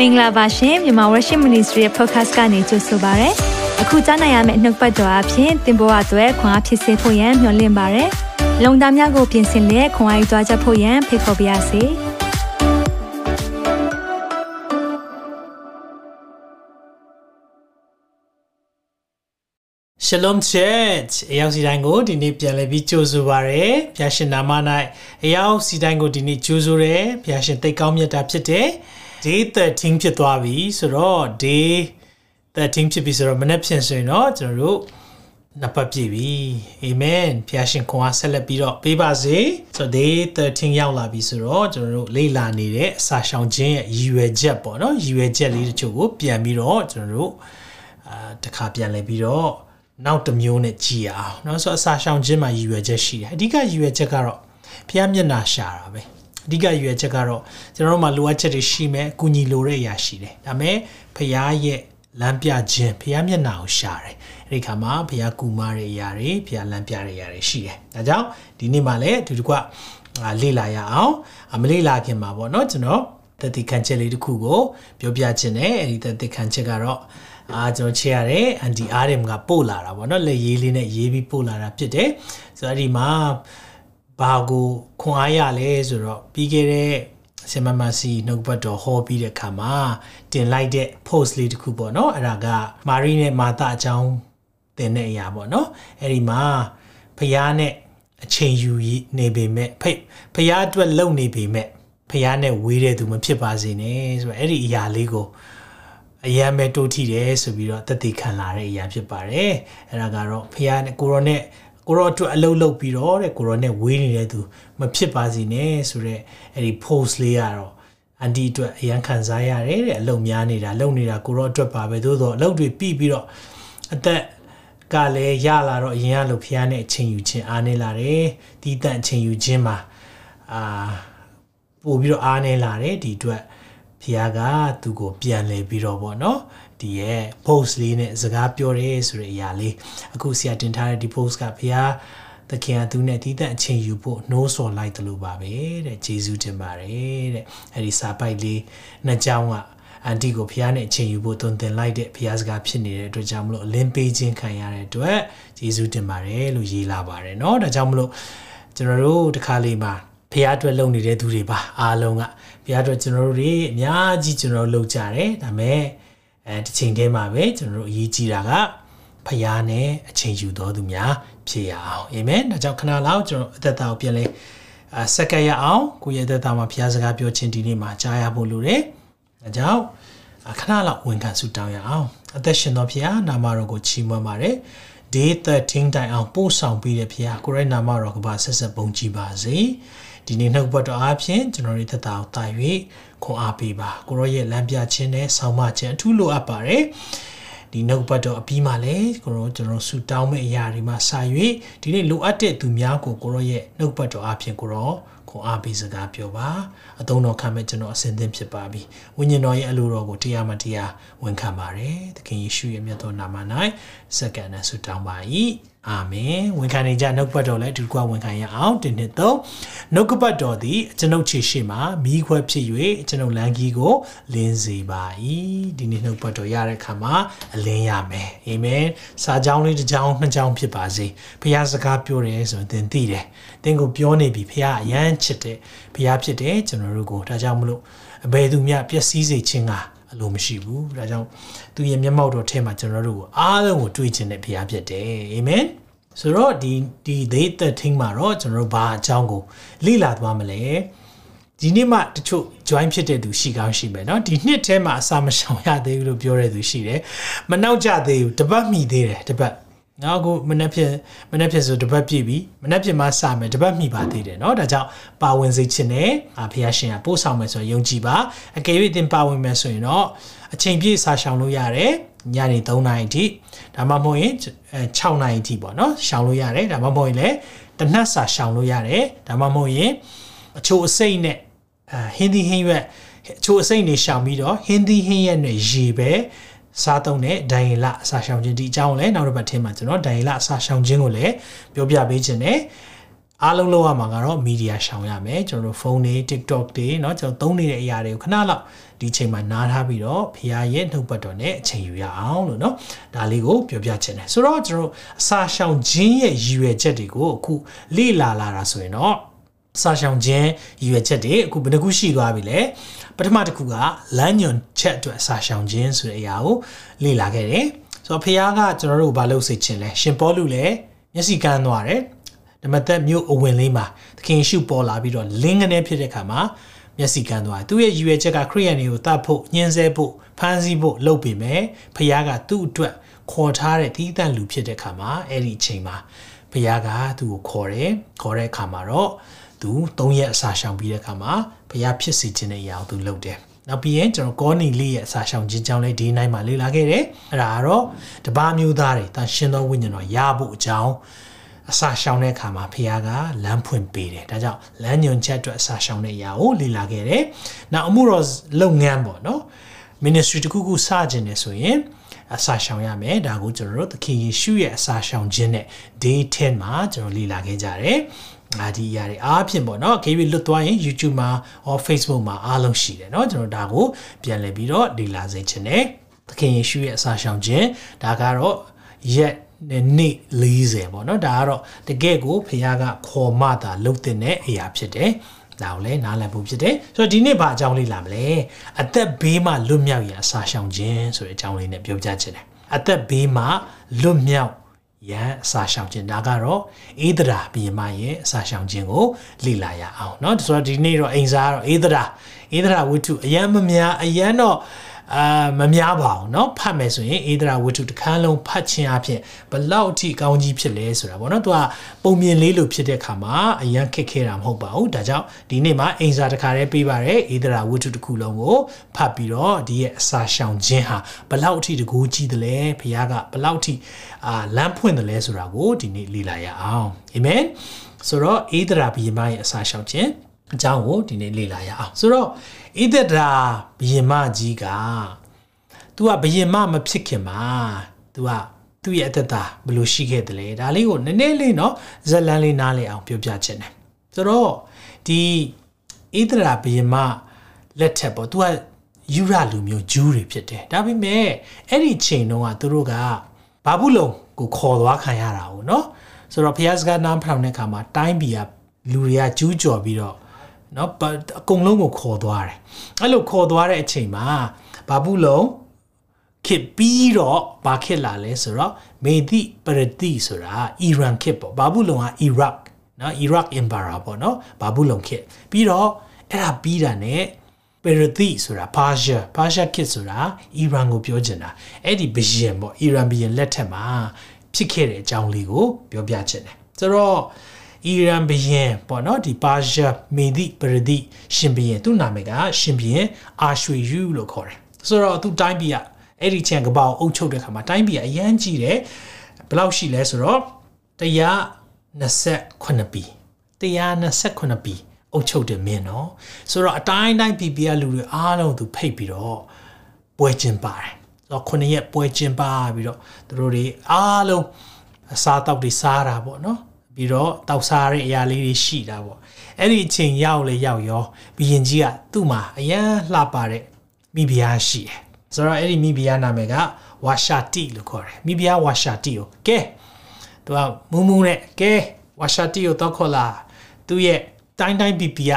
မင်္ဂလာပါရှင်မြန်မာ Worship Ministry ရဲ့ podcast ကနေကြိုဆိုပါရစေ။အခုကြားနိုင်ရမယ့်နှုတ်ပတ်တော်အဖြစ်သင်ပေါ်အပ်ွယ်ခွန်အားဖြစ်စေဖို့ယံမျှဝင့်ပါရစေ။လုံတာများကိုပြင်ဆင်လက်ခွန်အားယူကြားချက်ဖို့ယံဖိတ်ခေါ်ပါရစေ။ Shalom Church အရောက်စီတိုင်းကိုဒီနေ့ပြန်လည်ပြီးကြိုဆိုပါရယ်။ဘုရားရှင်နာမ၌အရောက်စီတိုင်းကိုဒီနေ့ကြိုဆိုရယ်။ဘုရားရှင်သိကောင်းမြတ်တာဖြစ်တယ်။ day 13ဖြစ်သွားပြီဆိုတော့ day 13ဖြစ်ပြီဆိုတော့မနေ့ဖြစ်ဆိုရင်တော့ကျွန်တော်တို့နှစ်ပတ်ပြည့်ပြီအာမင်ဖျာရှင်ခွန်အားဆက်လက်ပြီးတော့ပေးပါစေဆိုတော့ day 13ရောက်လာပြီဆိုတော့ကျွန်တော်တို့လေ့လာနေတဲ့အစာရှောင်ခြင်းရဲ့ရည်ရွယ်ချက်ပေါ့နော်ရည်ရွယ်ချက်လေးတချို့ကိုပြန်ပြီးတော့ကျွန်တော်တို့အာတခါပြန်လည်ပြီးတော့နောက်တစ်မျိုးနဲ့ကြည်အောင်เนาะဆိုတော့အစာရှောင်ခြင်းမှာရည်ရွယ်ချက်ရှိတယ်အဓိကရည်ရွယ်ချက်ကတော့ဖျားမျက်နာရှာတာပဲ အဓိကရွယ်ချက်ကတော့ကျွန်တော်တို့မှာလိုအပ်ချက်တွေရှိမယ်အကူအညီလိုတဲ့အရာရှိတယ်ဒါပေမဲ့ဖရားရဲ့လမ်းပြခြင်းဖရားမျက်နှာကိုရှာတယ်အဲ့ဒီခါမှာဖရားကူမတဲ့အရာတွေဖရားလမ်းပြတဲ့အရာတွေရှိတယ်ဒါကြောင့်ဒီနေ့မှလည်းအတူတကွလေ့လာရအောင်မလေ့လာခင်မှာပေါ့နော်ကျွန်တော်တတိခန့်ချက်လေးတစ်ခုကိုပြောပြခြင်းနဲ့အဲ့ဒီတတိခန့်ချက်ကတော့အာကျွန်တော်ချေရတယ်အန်ဒီအာရမ်ကပို့လာတာပေါ့နော်လက်ရေးလေးနဲ့ရေးပြီးပို့လာတာဖြစ်တယ်ဆိုတော့အဲ့ဒီမှာ ဘာကိုခွန်အားရလဲဆိုတော့ပြီးခဲ့တဲ့ဆင်မမစီနှုတ်ဘတ်တော်ဟောပြီးတဲ့ခါမှာတင်လိုက်တဲ့ post လေးတစ်ခုပေါ့နော်အဲ့ဒါကမာရီနဲ့မာတာအကြောင်းတင်တဲ့အရာပေါ့နော်အဲ့ဒီမှာဖះနဲ့အချိန်ယူနေပေမဲ့ဖိဖះအတွက်လုံနေပေမဲ့ဖះနဲ့ဝေးတဲ့သူမဖြစ်ပါစေနဲ့ဆိုတော့အဲ့ဒီအရာလေးကိုအယံမဲ့တိုးထီတယ်ဆိုပြီးတော့တသက်ခံလာတဲ့အရာဖြစ်ပါတယ်အဲ့ဒါကတော့ဖះနဲ့ကိုရောနဲ့ ကိုရောအတွက်အလုပ်လုပ်ပြီးတော့တဲ့ကိုရောနဲ့ဝေးနေတဲ့သူမဖြစ်ပါစေနဲ့ဆိုတော့အဲ့ဒီ post လေးကတော့အန်တီအတွက်အရန်ခံစားရတယ်တဲ့အလုပ်များနေတာလုပ်နေတာကိုရောအတွက်ပါပဲသို့တော့အလုပ်တွေပြီးပြီးတော့အသက်ကလည်းရလာတော့အရင်ကလို့ဖျားနဲ့အချိန်ယူခြင်းအားနေလာတယ်ဒီတန့်အချိန်ယူခြင်းမှာအာပို့ပြီးတော့အားနေလာတယ်ဒီအတွက်ဖျားကသူ့ကိုပြန်လဲပြီးတော့ဗောနော် ဒီရဲ့ post လေးနဲ့စကားပြောတယ်ဆိုတဲ့အရာလေးအခုဆရာတင်ထားတဲ့ဒီ post ကဘုရားသခင်ကသူနဲ့တည်တဲ့အချိန်ယူဖို့နှိုးဆော်လိုက်တယ်လို့ပါပဲတဲ့ဂျေဇုတင်ပါတယ်တဲ့အဲ့ဒီစာပိုက်လေးနှစ်ကြောင်းကအန်တီကိုဖះနဲ့အချိန်ယူဖို့တွင်တင်လိုက်တဲ့ဖះစကားဖြစ်နေတဲ့အတွက်ကြောင့်မလို့အလင်းပေးခြင်းခံရတဲ့အတွက်ဂျေဇုတင်ပါတယ်လို့ရေးလာပါတယ်เนาะဒါကြောင့်မလို့ကျွန်တော်တို့တခါလေးမှာဖះအတွက်လုပ်နေတဲ့သူတွေပါအားလုံးကဖះအတွက်ကျွန်တော်တို့တွေအများကြီးကျွန်တော်လုပ်ကြတယ်ဒါပေမဲ့ အဲတစ်ချိန်တည်းမှာပဲကျွန်တော်တို့အရေးကြီးတာကဖျားနဲ့အချိန်ယူတော်သူများဖြစ်ရအောင်အာမင်ဒါကြောင့်ခဏလောက်ကျွန်တော်အသက်တာကိုပြန်လဲအစက္ကရအောင်ကိုယ့်ရဲ့အသက်တာမှာဖျားစကားပြောခြင်းဒီနေ့မှာကြားရဖို့လိုတယ်ဒါကြောင့်ခဏလောက်ဝန်ခံဆုတောင်းရအောင်အသက်ရှင်တော်ဖျားနာမတော်ကိုချီးမွမ်းပါတယ် day 13တိုင်အောင်ပို့ဆောင်ပြီးတဲ့ဖျားကိုရိုနာမတော်ကပါဆက်ဆက်ပုံကြည်ပါစေ ဒီနေ့နှုတ်ဘတ်တော်အားဖြင့်ကျွန်တော်တို့သက်တာကိုတာ၍ခွန်အားပေးပါကိုရောရဲ့လမ်းပြခြင်းနဲ့ဆောင်းမခြင်းအထူးလိုအပ်ပါတယ်ဒီနှုတ်ဘတ်တော်အပြီးမှလည်းကိုရောကျွန်တော်ဆူတောင်းမဲ့အရာတွေမှာစာ၍ဒီနေ့လိုအပ်တဲ့သူများကိုကိုရောရဲ့နှုတ်ဘတ်တော်အားဖြင့်ကိုရောခွန်အားပေးစကားပြောပါအသုံးတော်ခံမဲ့ကျွန်တော်အစဉ်သင့်ဖြစ်ပါပြီဝိညာဉ်တော်ရဲ့အလိုတော်ကိုတရားမတရားဝန်ခံပါတယ်သခင်ယေရှုရဲ့မြတ်တော်နာမ၌စက္ကန့်နဲ့ဆူတောင်းပါ၏ အာမင်ဝန်ခံနေကြနှုတ်ပတ်တော်လည်းဒီကွာဝန်ခံရအောင်ဒီနှစ်သုံးနှုတ်ကပတ်တော်သည်ကျွန်ုပ်ခြေရှိမှမိခွဲဖြစ်၍ကျွန်ုပ်လမ်းကြီးကိုလင်းစေပါ၏ဒီနေ့နှုတ်ပတ်တော်ရတဲ့အခါမှာအလင်းရမယ်အာမင်စာကြောင်းလေးတစ်ကြောင်းနှစ်ကြောင်းဖြစ်ပါစေဘုရားစကားပြောတယ်ဆိုရင်သင်သိတယ်သင်ကိုပြောနေပြီဘုရားအယမ်းချစ်တယ်ဘုရားဖြစ်တယ်ကျွန်တော်တို့ကိုဒါကြောင့်မလို့အဘယ်သူမျှပျက်စီးစေခြင်းက အလိုမရှိဘူးဒါကြောင့်သူရဲ့မျက်မှောက်တော်ထဲမှာကျွန်တော်တို့ကိုအားလုံးကိုတွေးခြင်းနဲ့ဘုရားဖြစ်တယ်အာမင်ဆိုတော့ဒီဒီ day 13မှာတော့ကျွန်တော်တို့ဘာအကြောင်းကိုလေ့လာသွားမလဲဒီနေ့မှတချို့ join ဖြစ်တဲ့သူရှိကောင်းရှိမယ်เนาะဒီနှစ်ထဲမှာအစာမရှောင်ရသေးဘူးလို့ပြောတဲ့သူရှိတယ်မနောက်ကြသေးဘူးတပတ်မိသေးတယ်တပတ် နောက်ကိုမနေ့ဖြစ်မနေ့ဖြစ်ဆိုတပတ်ပြည့်ပြီမနေ့ဖြစ်မှစမယ်တပတ်မိပါသေးတယ်เนาะဒါကြောင့်ပါဝင်စေချင်တယ်အာဖះရှင်ကပို့ဆောင်မယ်ဆိုရင်ယုံကြည်ပါအကယ်၍သင်ပါဝင်မယ်ဆိုရင်တော့အချိန်ပြည့်စာရှောင်လို့ရတယ်ညနေ3နာရီအထိဒါမှမဟုတ်ရင်6နာရီအထိပေါ့နော်ရှောင်လို့ရတယ်ဒါမှမဟုတ်ရင်လည်းတနတ်စာရှောင်လို့ရတယ်ဒါမှမဟုတ်ရင်အချိုအစိမ့်နဲ့ဟင်းသီးဟင်းရွက်အချိုအစိမ့်တွေရှောင်ပြီးတော့ဟင်းသီးဟင်းရွက်နဲ့ရေပဲ စားသုံးတဲ့ဒိုင်လအစာရှောင်ခြင်းဒီအကြောင်းလည်းနောက်တစ်ပတ်ထင်းမှာကျွန်တော်ဒိုင်လအစာရှောင်ခြင်းကိုလည်းပြောပြပေးခြင်းနဲ့ အားလုံးလောက်ရမှာကတော့မီဒီယာရှောင်ရမယ်ကျွန်တော်တို့ဖုန်းတွေ TikTok တွေเนาะကျွန်တော်သုံးနေတဲ့အရာတွေကိုခဏလောက်ဒီချိန်မှာနားထားပြီးတော့ဖရားရဲ့နှုတ်ပတ်တော်နဲ့အချိန်ယူရအောင်လို့เนาะဒါလေးကိုပြောပြချင်တယ်ဆိုတော့ကျွန်တော်အစာရှောင်ခြင်းရဲ့ရည်ရွယ်ချက်တွေကိုအခုလေ့လာလာတာဆိုရင်တော့စာရှောင်ခြင်းရည်ရွယ်ချက်တွေအခုဘယ်နှခုရှိသွားပြီလဲ ပထမတစ်ခုကလမ်းညွန်ချက်အတွက်စာရှောင်ခြင်းဆိုတဲ့အရာကိုလေ့လာခဲ့တယ်ဆိုတော့ဖခင်ကကျွန်တော်တို့ဘာလုပ်စေချင်လဲရှင်ပေါလုလည်းမျက်စိကန်းသွားတယ်ဓမ္မသက်မြို့အဝင်လေးမှာသခင်ရှုပေါ်လာပြီးတော့လင်းကနေဖြစ်တဲ့ခါမှာမျက်စိကန်းသွားသူ့ရဲ့ရည်ရွယ်ချက်ကခရိယန်တွေကိုတတ်ဖို့ညှင်းဆဲဖို့ဖမ်းဆီးဖို့လုပ်ပေမဲ့ဖခင်ကသူ့အတွက်ခေါ်ထားတဲ့တီးတန့်လူဖြစ်တဲ့ခါမှာအဲ့ဒီအချိန်မှာဖခင်ကသူ့ကိုခေါ်တယ်ခေါ်တဲ့အခါမှာတော့သူ၃ရက်အစာရှောင်ပြီးတဲ့အခါမှာ ဖခင်ဖြစ်စေခြင်းတဲ့အရာကိုသူလုပ်တယ်နောက်ပြီးရင်ကျွန်တော်ကောနီလေးရဲ့အစာရှောင်ခြင်းကြောင့်လည်းဒီနိုင်မှာလေ့လာခဲ့တယ်အဲ့ဒါကတော့တပါးမျိုးသားတွေတန်ရှင်သောဝိညာဉ်တော်ရဖို့အကြောင်းအစာရှောင်တဲ့အခါမှာဖခင်ကလမ်းဖွင့်ပေးတယ်ဒါကြောင့်လမ်းညွန်ချက်အတွက်အစာရှောင်တဲ့အရာကိုလေ့လာခဲ့တယ်နောက်အမှုတော်လုပ်ငန်းပေါ့နော် ministry တခုခုစခြင်းနေဆိုရင်အစာရှောင်ရမယ်ဒါကိုကျွန်တော်တို့သခင်ယေရှုရဲ့အစာရှောင်ခြင်းနဲ့ day 10မှာကျွန်တော်လေ့လာခဲ့ကြတယ် အာဒီຢာတွေအားဖြင့်ပေါ့နော် KB လွတ်သွားရင် YouTube မှာ or Facebook မှာအားလုံးရှိတယ်เนาะကျွန်တော်ဒါကိုပြန်လည်ပြီးတော့လေ့လာစေချင်တယ်သခင်ယေရှုရဲ့အစာရှောင်ခြင်းဒါကတော့ရက်နေ့40ပေါ့နော်ဒါကတော့တကယ့်ကိုဖခင်ကခေါ်မှတာလှုပ်တဲ့အရာဖြစ်တယ်ဒါကိုလည်းနားလည်ဖို့ဖြစ်တယ်ဆိုတော့ဒီနေ့ဘာအကြောင်းလေးလာမလဲအသက်ဘေးမှလွတ်မြောက်ရန်အစာရှောင်ခြင်းဆိုတဲ့အကြောင်းလေးနဲ့ပြောပြချင်တယ်အသက်ဘေးမှလွတ်မြောက် ရန်အစာရှောင်ခြင်းဒါကတော့အေးဒရာဘီမရဲ့အစာရှောင်ခြင်းကိုလေ့လာရအောင်เนาะဆိုတော့ဒီနေ့တော့အိမ်စားကတော့အေးဒရာအေးဒရာဝိတုအယံမများအယံတော့ အာမများပါဘူးเนาะဖတ်မယ်ဆိုရင်အေဒရာဝတ္ထုတစ်ခန်းလုံးဖတ်ခြင်းအဖြစ်ဘလောက်အထိကောင်းကြီးဖြစ်လဲဆိုတာပေါ့เนาะသူကပုံမြင်လေးလိုဖြစ်တဲ့ခါမှာအရန်ခက်ခဲတာမဟုတ်ပါဘူးဒါကြောင့်ဒီနေ့မှာအိမ်စာတစ်ခါတည်းပေးပါတယ်အေဒရာဝတ္ထုတစ်ခုလုံးကိုဖတ်ပြီးတော့ဒီရဲ့အစာရှောင်ခြင်းဟာဘလောက်အထိတကူကြီးတယ်လဲဖခင်ကဘလောက်အထိအာလမ်းဖွင့်တယ်လဲဆိုတာကိုဒီနေ့လေ့လာရအောင်အာမင်ဆိုတော့အေဒရာဘီမရဲ့အစာရှောင်ခြင်းအကြောင်းကိုဒီနေ့လေ့လာရအောင်ဆိုတော့ ဣဒရာဘယင်မကြီးက तू ကဘယင်မမဖြစ်ခင်မှာ तू ကသူ့ရဲ့အသက်တာဘယ်လိုရှိခဲ့တယ်လဲဒါလေးကိုနည်းနည်းလေးเนาะဇလန်းလေးနားလည်အောင်ပြောပြချင်တယ်ဆိုတော့ဒီဣဒရာဘယင်မလက်ထက်ပေါ့ तू ကယူရလူမျိုးဂျူးတွေဖြစ်တယ်ဒါပေမဲ့အဲ့ဒီချိန်တုန်းကသူတို့ကဘာဘူးလုံကိုခေါ်သွားခံရတာဟုတ်เนาะဆိုတော့ဖျားစကားနားဖောင်တဲ့ခါမှာတိုင်းပြည်ကလူတွေကကျူးကျော်ပြီးတော့ เนาะအကုန်လုံးကိုခေါ်သွားတယ်အဲ့လိုခေါ်သွားတဲ့အချိန်မှာဘာဘူးလုံးခစ်ပြီးတော့ဘာခစ်လာလဲဆိုတော့မေဒီပရတိဆိုတာအီရန်ခစ်ပေါ့ဘာဘူးလုံးကအီရတ်เนาะအီရတ်အင်ဘာရာပေါ့เนาะဘာဘူးလုံးခစ်ပြီးတော့အဲ့ဒါပြီးတာ ਨੇ ပရတိဆိုတာပါရှာပါရှာခစ်ဆိုတာအီရန်ကိုပြောချင်တာအဲ့ဒီဘယင်ပေါ့အီရန်ဘယင်လက်ထက်မှာဖြစ်ခဲ့တဲ့အကြောင်းလေးကိုပြောပြချင်တယ်ဆိုတော့ အီရန်ဘယင်ပေါ့နော်ဒီပါရှာမေဒီပရတိရှင်ဘယင်သူ့နာမည်ကရှင်ဘယင်အာရွှေယူလို့ခေါ်တယ်ဆိုတော့သူတိုင်းပြည်ကအဲ့ဒီချန်ကပောက်အုပ်ချုပ်တဲ့ခါမှာတိုင်းပြည်ကအရန်ကြီးတယ်ဘယ်လောက်ရှိလဲဆိုတော့128ปี128ปีအုပ်ချုပ်တယ်မင်းနော်ဆိုတော့အတိုင်းတိုင်း PPR လူတွေအားလုံးသူဖိတ်ပြီးတော့ပွဲကျင်းပါတယ်ဆိုတော့ခုနှစ်ရက်ပွဲကျင်းပါပြီးတော့သူတို့တွေအားလုံးအစားတောက်တွေစားတာပေါ့နော် ပြီးတော့တောက်စားတဲ့အရာလေးတွေရှိတာပေါ့အဲ့ဒီအချိန်ရောက်လေရောက်ရောဘီရင်ကြီးကသူ့မှာအရန်လှပတဲ့မိဖုရားရှိတယ်ဆိုတော့အဲ့ဒီမိဖုရားနာမည်ကဝါရှာတီလို့ခေါ်တယ်မိဖုရားဝါရှာတီကိုကဲသူကမူးမူးနဲ့ကဲဝါရှာတီကိုတော့ခေါ်လာသူ့ရဲ့တိုင်းတိုင်းပီပီက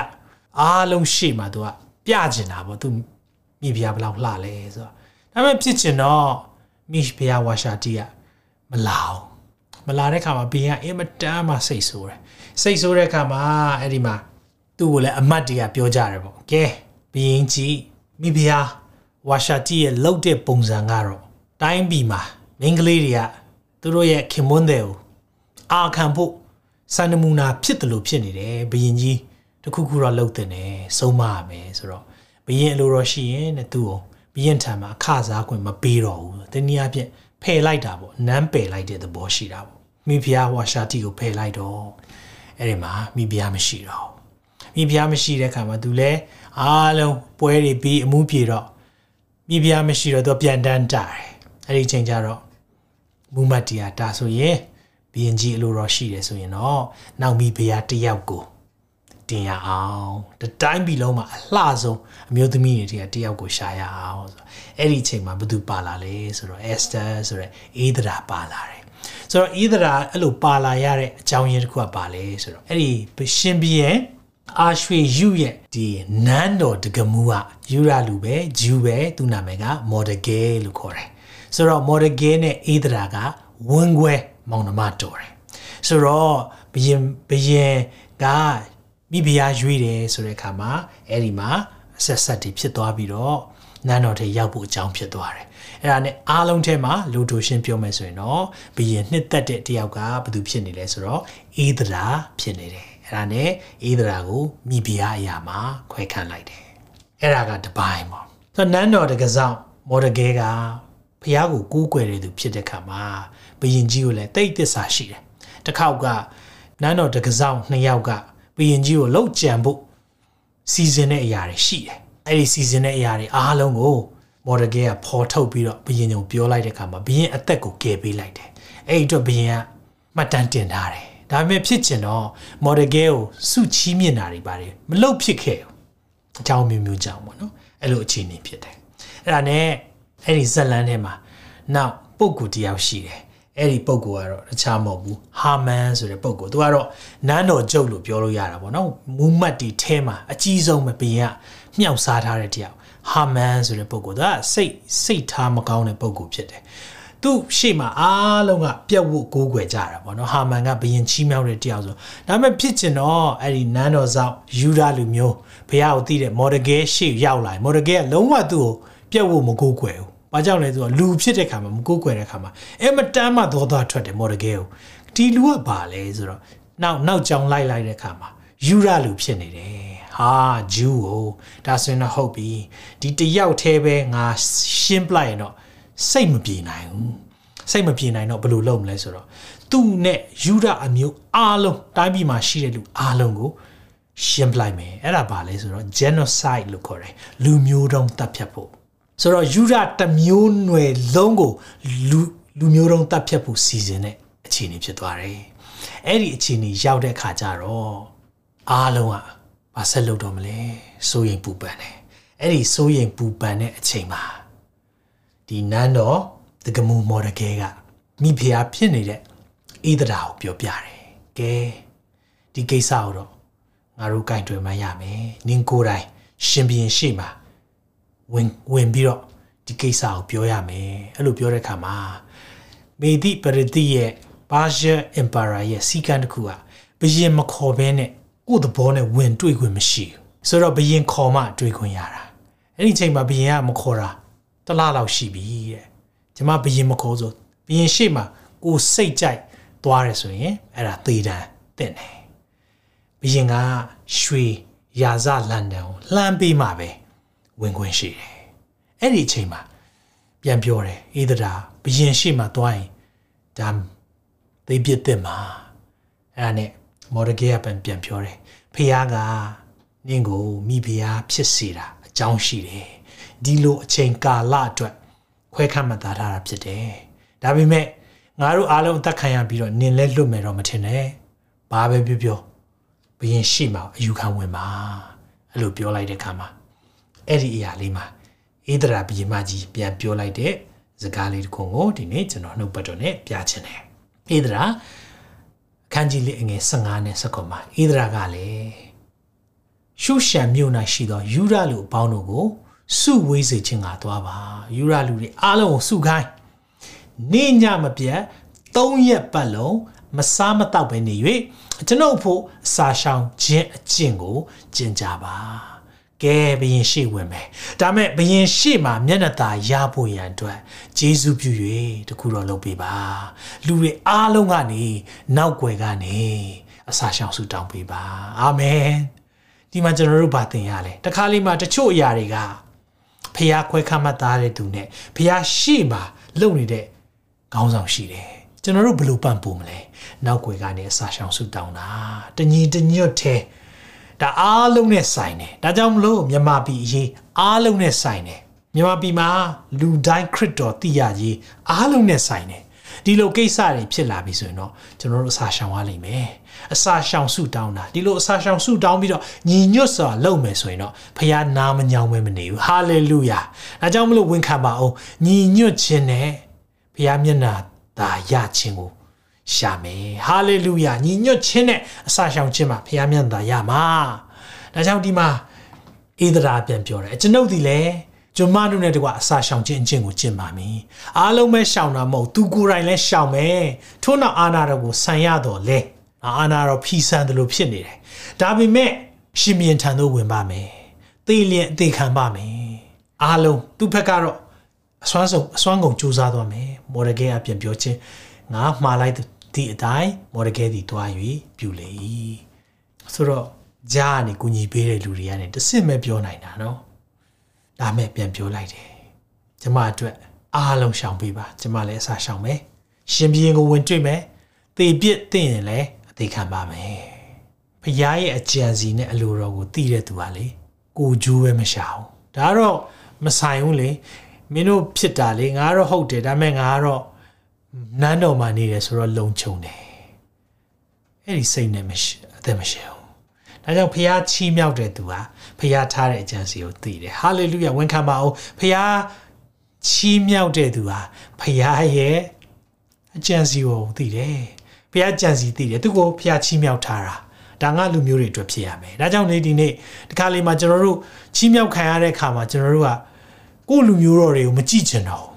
အားလုံးရှေ့မှာသူကပြကျင်တာပေါ့သူမိဖုရားဘယ်လောက်လှလဲဆိုတော့ဒါပေမဲ့ဖြစ်ကျင်တော့မိဖုရားဝါရှာတီကမလာအောင် မလာတဲ့ခါမှာဘီကအင်မတန်မှစိတ်ဆိုးတယ်စိတ်ဆိုးတဲ့ခါမှာအဲ့ဒီမှာသူ့ကိုလည်းအမတ်တွေကပြောကြတယ်ပေါ့ကဲဘီရင်ကြီးမိဖုရားဝါရှာတီရဲ့လှုပ်တဲ့ပုံစံကတော့တိုင်းပြည်မှာမင်းကလေးတွေကသူတို့ရဲ့ခင်မွန်းတဲ့ကိုအာခံဖို့စံနမူနာဖြစ်တယ်လို့ဖြစ်နေတယ်ဘယင်ကြီးတခုခုတော့လှုပ်တဲ့နဲ့ဆုံးမရမယ်ဆိုတော့ဘယင်အလိုတော်ရှိရင်တဲ့သူ့ကိုဘယင်ထံမှာအခစားခွင့်မပေးတော့ဘူးတနည်းအားဖြင့်ဖယ်လိုက်တာပေါ့နမ်းပယ်လိုက်တဲ့သဘောရှိတာပေါ့ မိဖုရားဝါရှာတီကိုဖယ်လိုက်တော့အဲ့ဒီမှာမိဖုရားမရှိတော့မိဖုရားမရှိတဲ့ခါမှာသူလဲအားလုံးပွဲတွေပြီးအမှုပြေတော့မိဖုရားမရှိတော့သူပြန်တန်းတာတယ်အဲ့ဒီချိန်ကျတော့မူမတ်တီယာဒါဆိုရင်ဘဘီရင်ကြီးအလိုတော်ရှိတယ်ဆိုရင်တော့နောက်မိဖုရားတယောက်ကိုတင်ရအောင်တတိုင်းပြည်လုံးမှာအလှဆုံးအမျိုးသမီးတွေတည်းတယောက်ကိုရှာရအောင်ဆိုအဲ့ဒီအချိန်မှာဘသူပါလာလဲဆိုတော့ Esther ဆိုတဲ့အေးဒရာပါလာတယ် ဆိုတော့အေးဒရာအဲ့လိုပါလာရတဲ့အကြောင်းရင်းတစ်ခုကပါလဲဆိုတော့အဲ့ဒီရှင်ဘီရဲ့အာရွှေယူရဲ့ဒီနန်းတော်တကမူကယူရလူပဲဂျူးပဲသူ့နာမည်ကမော်ဒဂဲလို့ခေါ်တယ်ဆိုတော့မော်ဒဂဲနဲ့အေးဒရာကဝင်းခွဲမောင်နှမတော်တယ်ဆိုတော့ဘယင်ဘယင်ကမိဖုရားရွေးတယ်ဆိုတဲ့အခါမှာအဲ့ဒီမှာဆက်ဆက်တွေဖြစ်သွားပြီးတော့နန်းတော်ထဲရောက်ဖို့အကြောင်းဖြစ်သွားတယ် အဲ့ဒါနဲ့အားလုံးထဲမှာလူတို့ရှင်းပြောမယ်ဆိုရင်တော့ဘယင်နှစ်သက်တဲ့တယောက်ကဘယ်သူဖြစ်နေလဲဆိုတော့အေးဒရာဖြစ်နေတယ်အဲ့ဒါနဲ့အေးဒရာကိုမိဖုရားအရာမှာခွဲခန့်လိုက်တယ်အဲ့ဒါကတပိုင်းပေါ့ဆိုတော့နန်းတော်တကစားမော်ဒဂဲကဖះကိုကူးကွယ်တဲ့သူဖြစ်တဲ့ခါမှာဘယင်ကြီးကိုလည်းတိတ်တစ္ဆာရှိတယ်တစ်ခေါက်ကနန်းတော်တကစားနှစ်ယောက်ကဘယင်ကြီးကိုလှုပ်ကြံဖို့စီစဉ်တဲ့အရာတွေရှိတယ်အဲ့ဒီစီစဉ်တဲ့အရာတွေအားလုံးကို မော်ဒဂဲကပေါ်ထုတ်ပြီးတော့ဘယင်ကိုပြောလိုက်တဲ့ခါမှာဘယင်အသက်ကိုကယ်ပေးလိုက်တယ်အဲ့ဒီအတွက်ဘယင်ကမှတ်တမ်းတင်ထားတယ်ဒါပေမဲ့ဖြစ်ချင်တော့မော်ဒဂဲကိုစုချီးမြင့်တာတွေပါတယ်မလုပ်ဖြစ်ခဲ့ဘူးအကြောင်းမျိုးမျိုးကြောင့်ပေါ့နော်အဲ့လိုအခြေအနေဖြစ်တယ်အဲ့ဒါနဲ့အဲ့ဒီဇက်လန်ထဲမှာနောက်ပုံကူတယောက်ရှိတယ်အဲ့ဒီပုံကူကတော့တခြားမဟုတ်ဘူးဟာမန်ဆိုတဲ့ပုံကူသူကတော့နန်းတော်ကျုပ်လို့ပြောလို့ရတာပေါ့နော်မူမတ်တီထဲမှာအကြီးဆုံးပဲဘရင်ကမြှောက်စားထားတဲ့တယောက် ဟာမန်ဆိုတဲ့ပုံကူသူကစိတ်စိတ်ထားမကောင်းတဲ့ပုံကူဖြစ်တယ်သူရှေ့မှာအားလုံးကပြက်ဝတ်ကိုးကွယ်ကြတာပေါ့နော်ဟာမန်ကဘရင်ချီးမြှောက်တဲ့တယောက်ဆိုဒါပေမဲ့ဖြစ်ချင်တော့အဲ့ဒီနန်းတော်ဆောင်ယူဒာလူမျိုးဘုရားကိုသိတဲ့မော်ဒဂဲရှေ့ရောက်လာမော်ဒဂဲကလုံးဝသူ့ကိုပြက်ဝတ်မကိုးကွယ်ဘူး။ဘာကြောင့်လဲဆိုတော့လူဖြစ်တဲ့ခါမှာမကိုးကွယ်တဲ့ခါမှာအဲမတမ်းမှသောသားထွက်တယ်မော်ဒဂဲကိုဒီလူကဘာလဲဆိုတော့နောက်နောက်ကြောင်လိုက်လိုက်တဲ့ခါမှာယူရလူဖြစ်နေတယ်။ ဟာဂျူးကိုဒါဆိုရင်တော့ဟုတ်ပြီ။ဒီတယောက်သေးပဲငါရှင်းပလိုက်ရင်တော့စိတ်မပြေနိုင်ဘူး။စိတ်မပြေနိုင်တော့ဘယ်လိုလုပ်မလဲဆိုတော့သူ့နဲ့ယူရအမျိုးအားလုံးတိုင်းပြည်မှာရှိတဲ့လူအားလုံးကိုရှင်းပလိုက်မယ်အဲ့ဒါဘာလဲဆိုတော့ genocide လို့ခေါ်တယ်လူမျိုးတုံးတပ်ဖြတ်ဖို့ဆိုတော့ယူရတစ်မျိုးနွယ်လုံးကိုလူလူမျိုးတုံးတပ်ဖြတ်ဖို့စီစဉ်တဲ့အခြေအနေဖြစ်သွားတယ်အဲ့ဒီအခြေအနေရောက်တဲ့ခါကျတော့အားလုံးက ဘာဆက်လုပ်တော့မလဲစိုးရိမ်ပူပန်တယ်အဲ့ဒီစိုးရိမ်ပူပန်တဲ့အချိန်မှာဒီနန်းတော်တကမူမော်ဒဂဲကမိဖုရားဖြစ်နေတဲ့ဣဒရာကိုပြောပြတယ်ကဲဒီကိစ္စကိုတော့ငါတို့ကင်တွယ်မှရမယ်နင်ကိုယ်တိုင်ရှင်ဘရင်ရှိမှာဝင်ဝင်ပြီးတော့ဒီကိစ္စကိုပြောရမယ်အဲ့လိုပြောတဲ့အခါမှာမေဒီပရတိရဲ့ဘာရှားအင်ပါယာရဲ့စီကံတစ်ခုကဘရင်မခေါ်ဘဲနဲ့ ကိုယ့်သဘောနဲ့ဝင်တွေ့ခွင့်မရှိဘူးဆိုတော့ဘရင်ခေါ်မှတွေ့ခွင့်ရတာအဲ့ဒီချိန်မှာဘရင်ကမခေါ်တာတလားလောက်ရှိပြီတဲ့ကျမဘရင်မခေါ်ဆိုဘရင်ရှေ့မှာကိုစိတ်ကြိုက်သွားတယ်ဆိုရင်အဲ့ဒါသေတံတဲ့တယ်ဘရင်ကရွှေရာဇလန်ဒန်ကိုလှမ်းပေးမှပဲဝင်ခွင့်ရှိတယ်။အဲ့ဒီအချိန်မှာပြန်ပြောတယ်အေးဒရာဘရင်ရှိမှသွားရင်ဒါသိပြစ်တဲ့မှာအဲ့ဒါနဲ့ မော်ဒဂေကပြန်ပြန်ပြောတယ်ဖះကနင့်ကိုမိဖះဖြစ်စေတာအကြောင်းရှိတယ်ဒီလိုအချိန်ကာလအတွက်ခွဲခန့်မှတ်သားထားတာဖြစ်တယ်ဒါပေမဲ့ငါတို့အားလုံးအသက်ခံရပြီးတော့နင်လဲလွတ်မယ်တော့မထင်နဲ့ဘာပဲပြောပြောဘရင်ရှိမှအယူခံဝင်ပါအဲ့လိုပြောလိုက်တဲ့အခါမှာအဲ့ဒီအရာလေးမှာဧဒရာဘရင်မကြီးပြန်ပြောလိုက်တဲ့စကားလေးတစ်ခုကိုဒီနေ့ကျွန်တော်နှုတ်ပတ်တော်နဲ့ပြချင်တယ်ဧဒရာအ ခန်းကြီးလေးအငယ်15နဲ့19မှာဧဒရာကလည်းရှုရှံမြို့၌ရှိသောယူရလူအပေါင်းတို့ကိုစုဝေးစေခြင်းကသွားပါယူရလူတွေအားလုံးကိုစုခိုင်းနေညမပြတ်၃ရက်ပတ်လုံးမစားမတော့ပဲနေ၍ကျွန်ုပ်ဖို့အစာရှောင်ခြင်းအကျင့်ကိုကျင့်ကြပါ ကဲဘယင်ရှေ့ဝင်မယ်ဒါမဲ့ဘယင်ရှေ့မှာမျက်နှာသာရဖို့ရန်အတွက်ဂျေဇုပြု၍တခုတော့လုပ်ပေးပါလူတွေအားလုံးကနေနောက်ွယ်ကနေအစာရှောင်ဆုတောင်းပေးပါအာမင်ဒီမှာကျွန်တော်တို့ဗာသင်ရလဲတခါလေးမှာတချို့အရာတွေကဖះခွဲခတ်မှတ်သားတဲ့သူနဲ့ဖះရှေ့မှာလုပ်နေတဲ့ခေါင်းဆောင်ရှိတယ်ကျွန်တော်တို့ဘယ်လိုပံ့ပိုးမလဲနောက်ွယ်ကနေအစာရှောင်ဆုတောင်းတာတညီတညွတ်သေး ဒါအားလုံးနဲ့ဆိုင်တယ်ဒါကြောင့်မလို့မြန်မာပြည်အရေးအားလုံးနဲ့ဆိုင်တယ်မြန်မာပြည်မှာလူတိုင်းခရစ်တော်တည်ရကြီးအားလုံးနဲ့ဆိုင်တယ်ဒီလိုကိစ္စတွေဖြစ်လာပြီဆိုရင်တော့ကျွန်တော်တို့အစာရှောင်ရလိမ့်မယ်အစာရှောင်ဆုတောင်းတာဒီလိုအစာရှောင်ဆုတောင်းပြီးတော့ညီညွတ်စွာလုပ်မယ်ဆိုရင်တော့ဖခင်နာမညောင်းမဲမနေဘူးဟာလေလုယာဒါကြောင့်မလို့ဝန်ခံပါအောင်ညီညွတ်ခြင်းနဲ့ဖခင်မျက်နှာသာရခြင်းကို ရှာမယ်ဟာလေလုယာညီညွတ်ခြင်းနဲ့အစာရှောင်ခြင်းမှာဖခင်မျက်နှာသာရမှာဒါကြောင့်ဒီမှာဧဒရာပြန်ပြောတယ်ကျွန်ုပ်ဒီလေကျွန်မတို့နဲ့တကွာအစာရှောင်ခြင်းအကျင့်ကိုကျင့်ပါမည်အားလုံးပဲရှောင်တာမဟုတ်သူကိုယ်တိုင်လည်းရှောင်မယ်ထို့နောက်အာနာတော်ကိုဆန်ရတော့လေအာနာတော်ဖီဆန်တယ်လို့ဖြစ်နေတယ်ဒါပေမဲ့ရှင်မြင်ထံသို့ဝင်ပါမယ်သေလျင်အသေးခံပါမယ်အားလုံးသူ့ဘက်ကတော့အစွမ်းဆုံးအစွမ်းကုန်စူးစမ်းသွားမယ်မော်ဒဂဲအပြန်ပြောခြင်းငါမှားလိုက် ဒီအတိုင်းမော်ဒဂဲဒီတွား၍ပြုလေဆိုတော့ဂျားကနေကူညီပေးတဲ့လူတွေကနေတစ်စစ်မဲ့ပြောနိုင်တာနော်ဒါမဲ့ပြန်ပြောလိုက်တယ်ကျမအတွက်အားလုံးရှောင်ပေးပါကျမလည်းအစားရှောင်မယ်ရှင်ဘီရင်ကိုဝင်တွေ့မယ်သေပြစ်သိရင်လည်းအသေးခံပါမယ်ဖခင်ရဲ့အကြံစီနဲ့အလိုတော်ကိုသိတဲ့သူကလေကိုကျိုးပဲမရှာဘူးဒါတော့မဆိုင်ဘူးလေမင်းတို့ဖြစ်တာလေငါတော့ဟုတ်တယ်ဒါပေမဲ့ငါကတော့ နန်းတော်မှာနေတယ်ဆိုတော့လုံခြုံတယ်အဲ့ဒီစိတ်နဲ့မရှိအသက်မရှိဘူးဒါကြောင့်ဖခင်ချီးမြှောက်တဲ့သူဟာဖခင်ထားတဲ့အကြံစီကိုသိတယ်ဟာလေလုယာဝန်ခံပါအောင်ဖခင်ချီးမြှောက်တဲ့သူဟာဖခင်ရဲ့အကြံစီကိုသိတယ်ဖခင်ကြံစီသိတယ်သူကိုဖခင်ချီးမြှောက်ထားတာဒါငါလူမျိုးတွေအတွက်ဖြစ်ရမယ်ဒါကြောင့်လေဒီနေ့ဒီခါလေးမှာကျွန်တော်တို့ချီးမြှောက်ခံရတဲ့အခါမှာကျွန်တော်တို့ကကိုယ့်လူမျိုးတော်တွေကိုမကြည့်ချင်တော့